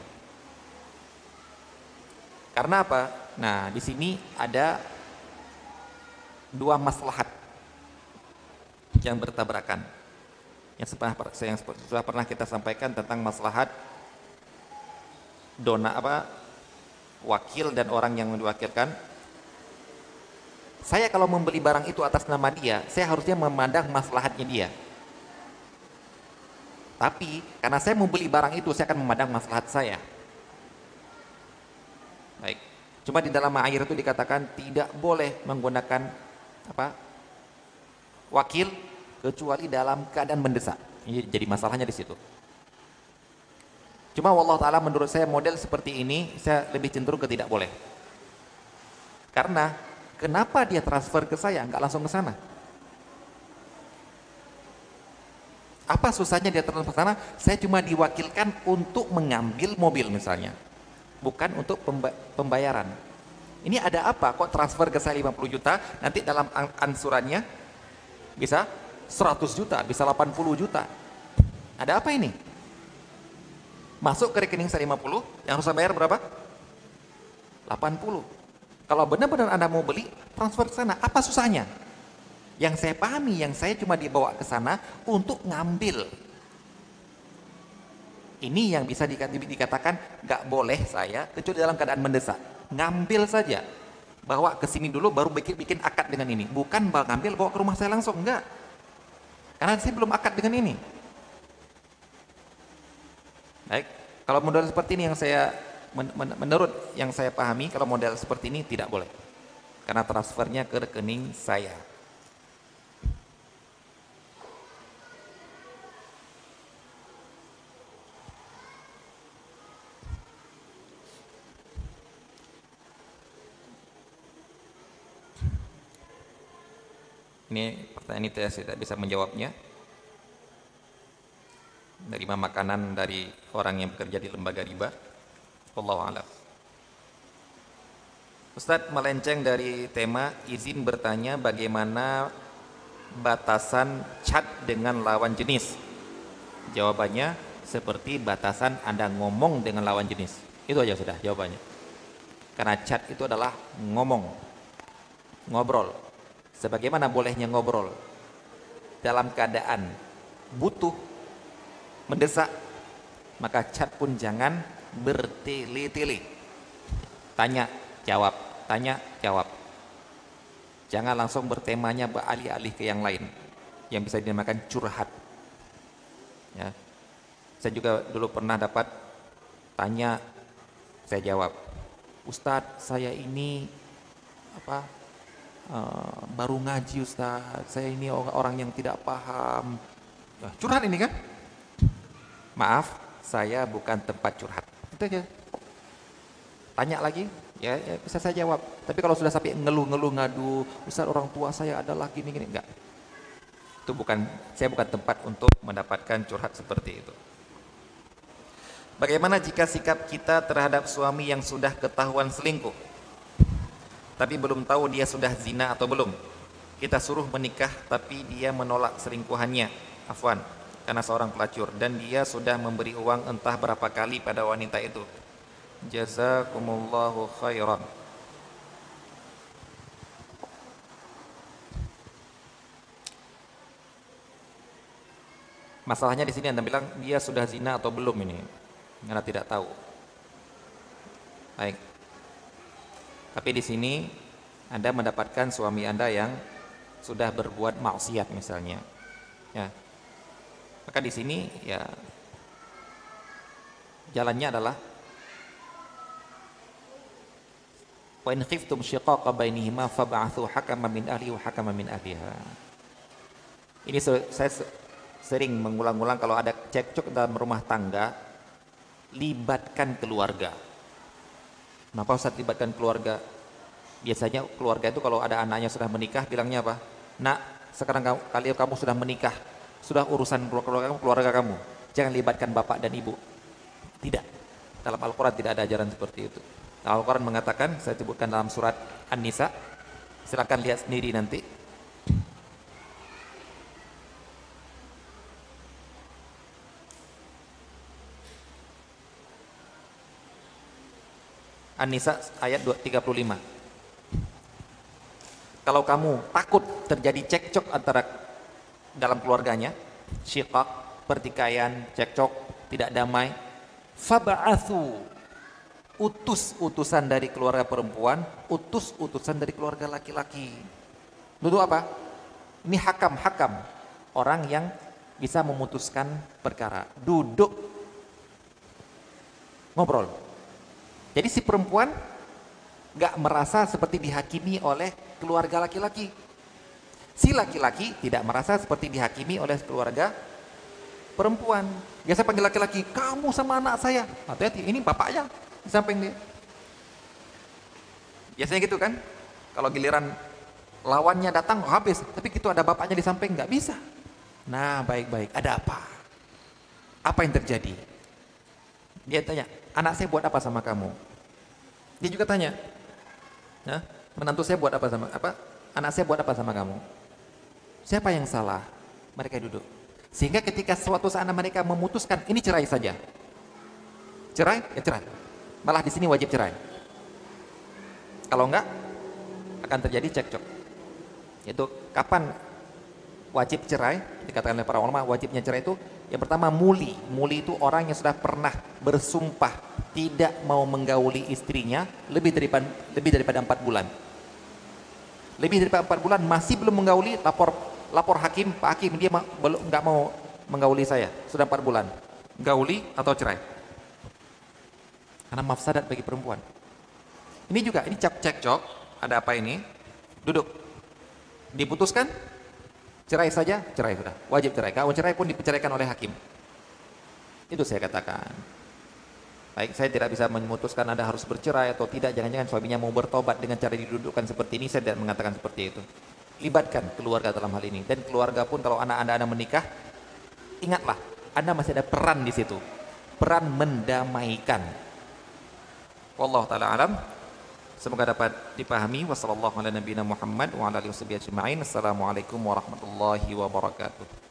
Karena apa? Nah, di sini ada dua maslahat yang bertabrakan. Yang sudah pernah kita sampaikan tentang maslahat dona apa wakil dan orang yang diwakilkan. Saya kalau membeli barang itu atas nama dia, saya harusnya memandang maslahatnya dia. Tapi karena saya membeli barang itu, saya akan memandang maslahat saya. Baik. Cuma di dalam air itu dikatakan tidak boleh menggunakan apa? wakil kecuali dalam keadaan mendesak. Jadi masalahnya di situ. Cuma Allah taala menurut saya model seperti ini saya lebih cenderung ke tidak boleh. Karena kenapa dia transfer ke saya nggak langsung ke sana? Apa susahnya dia transfer sana? Saya cuma diwakilkan untuk mengambil mobil misalnya. Bukan untuk pembayaran. Ini ada apa? Kok transfer ke saya 50 juta, nanti dalam ansurannya bisa 100 juta, bisa 80 juta. Ada apa ini? Masuk ke rekening saya 50, yang harus saya bayar berapa? 80. Kalau benar-benar Anda mau beli, transfer ke sana. Apa susahnya? Yang saya pahami, yang saya cuma dibawa ke sana untuk ngambil. Ini yang bisa dikatakan nggak boleh saya kecuali dalam keadaan mendesak. Ngambil saja. bawa ke sini dulu baru bikin, bikin akad dengan ini. Bukan ngambil bawa ke rumah saya langsung, enggak. Karena saya belum akad dengan ini. Baik, kalau model seperti ini yang saya menurut yang saya pahami kalau model seperti ini tidak boleh. Karena transfernya ke rekening saya. Ini pertanyaan itu saya tidak bisa menjawabnya. Menerima makanan dari orang yang bekerja di lembaga riba. Wallahu a'lam. Ustadz melenceng dari tema izin bertanya bagaimana batasan chat dengan lawan jenis. Jawabannya seperti batasan Anda ngomong dengan lawan jenis. Itu aja sudah jawabannya. Karena chat itu adalah ngomong, ngobrol, sebagaimana bolehnya ngobrol dalam keadaan butuh mendesak maka chat pun jangan bertele-tele tanya jawab tanya jawab. Jangan langsung bertemanya beralih-alih ke yang lain. Yang bisa dinamakan curhat. Ya. Saya juga dulu pernah dapat tanya saya jawab Ustadz saya ini apa uh, baru ngaji Ustaz, saya ini orang yang tidak paham. Nah, curhat ini kan? Maaf, saya bukan tempat curhat. Itu aja. Tanya lagi, ya, ya bisa saya jawab. Tapi kalau sudah sampai ngeluh-ngeluh ngadu, Ustaz orang tua saya ada lagi gini, gini, enggak. Itu bukan, saya bukan tempat untuk mendapatkan curhat seperti itu. Bagaimana jika sikap kita terhadap suami yang sudah ketahuan selingkuh? tapi belum tahu dia sudah zina atau belum. Kita suruh menikah tapi dia menolak selingkuhannya. Afwan, karena seorang pelacur dan dia sudah memberi uang entah berapa kali pada wanita itu. Jazakumullahu khairan. Masalahnya di sini Anda bilang dia sudah zina atau belum ini. Anda tidak tahu. Baik. Tapi di sini Anda mendapatkan suami Anda yang sudah berbuat maksiat misalnya. Ya. Maka di sini ya jalannya adalah Wa in khiftum shiqaqa bainihima fab'athu hakaman min ahli wa hakaman min ahliha. Ini saya sering mengulang-ulang kalau ada cekcok dalam rumah tangga, libatkan keluarga. Kenapa Ustaz libatkan keluarga? Biasanya keluarga itu kalau ada anaknya sudah menikah bilangnya apa? Nak, sekarang kamu, kalian kamu sudah menikah, sudah urusan keluarga kamu, keluarga kamu. Jangan libatkan bapak dan ibu. Tidak. Dalam Al-Quran tidak ada ajaran seperti itu. Al-Quran mengatakan, saya sebutkan dalam surat An-Nisa, silakan lihat sendiri nanti. An-Nisa ayat 35. Kalau kamu takut terjadi cekcok antara dalam keluarganya, syiqaq, pertikaian, cekcok, tidak damai, fab'athu utus utusan dari keluarga perempuan, utus utusan dari keluarga laki-laki. Duduk apa? Ini hakam, hakam. Orang yang bisa memutuskan perkara. Duduk ngobrol. Jadi si perempuan gak merasa seperti dihakimi oleh keluarga laki-laki. Si laki-laki tidak merasa seperti dihakimi oleh keluarga perempuan. Biasa panggil laki-laki, kamu sama anak saya. Hati-hati, ini bapaknya di samping dia. Biasanya gitu kan? Kalau giliran lawannya datang, oh habis. Tapi gitu ada bapaknya di samping, nggak bisa. Nah, baik-baik. Ada apa? Apa yang terjadi? Dia tanya, anak saya buat apa sama kamu? Dia juga tanya, ya, menantu saya buat apa sama apa? Anak saya buat apa sama kamu? Siapa yang salah? Mereka duduk. Sehingga ketika suatu saat mereka memutuskan ini cerai saja. Cerai, ya cerai. Malah di sini wajib cerai. Kalau enggak akan terjadi cekcok. Itu kapan wajib cerai? Dikatakan oleh para ulama wajibnya cerai itu yang pertama muli, muli itu orang yang sudah pernah bersumpah tidak mau menggauli istrinya lebih daripada lebih daripada empat bulan. Lebih dari 4 bulan masih belum menggauli, lapor lapor hakim, Pak Hakim dia belum nggak mau menggauli saya, sudah 4 bulan. Gauli atau cerai? Karena mafsadat bagi perempuan. Ini juga, ini cek cekcok, ada apa ini? Duduk. Diputuskan? Cerai saja, cerai sudah. Wajib cerai. Kalau cerai pun diperceraikan oleh hakim. Itu saya katakan. Baik, saya tidak bisa memutuskan Anda harus bercerai atau tidak. Jangan-jangan suaminya mau bertobat dengan cara didudukkan seperti ini. Saya tidak mengatakan seperti itu. Libatkan keluarga dalam hal ini. Dan keluarga pun kalau anak Anda, menikah, ingatlah, Anda masih ada peran di situ. Peran mendamaikan. Wallahu taala alam. Semoga dapat dipahami. Wassalamualaikum warahmatullahi wabarakatuh.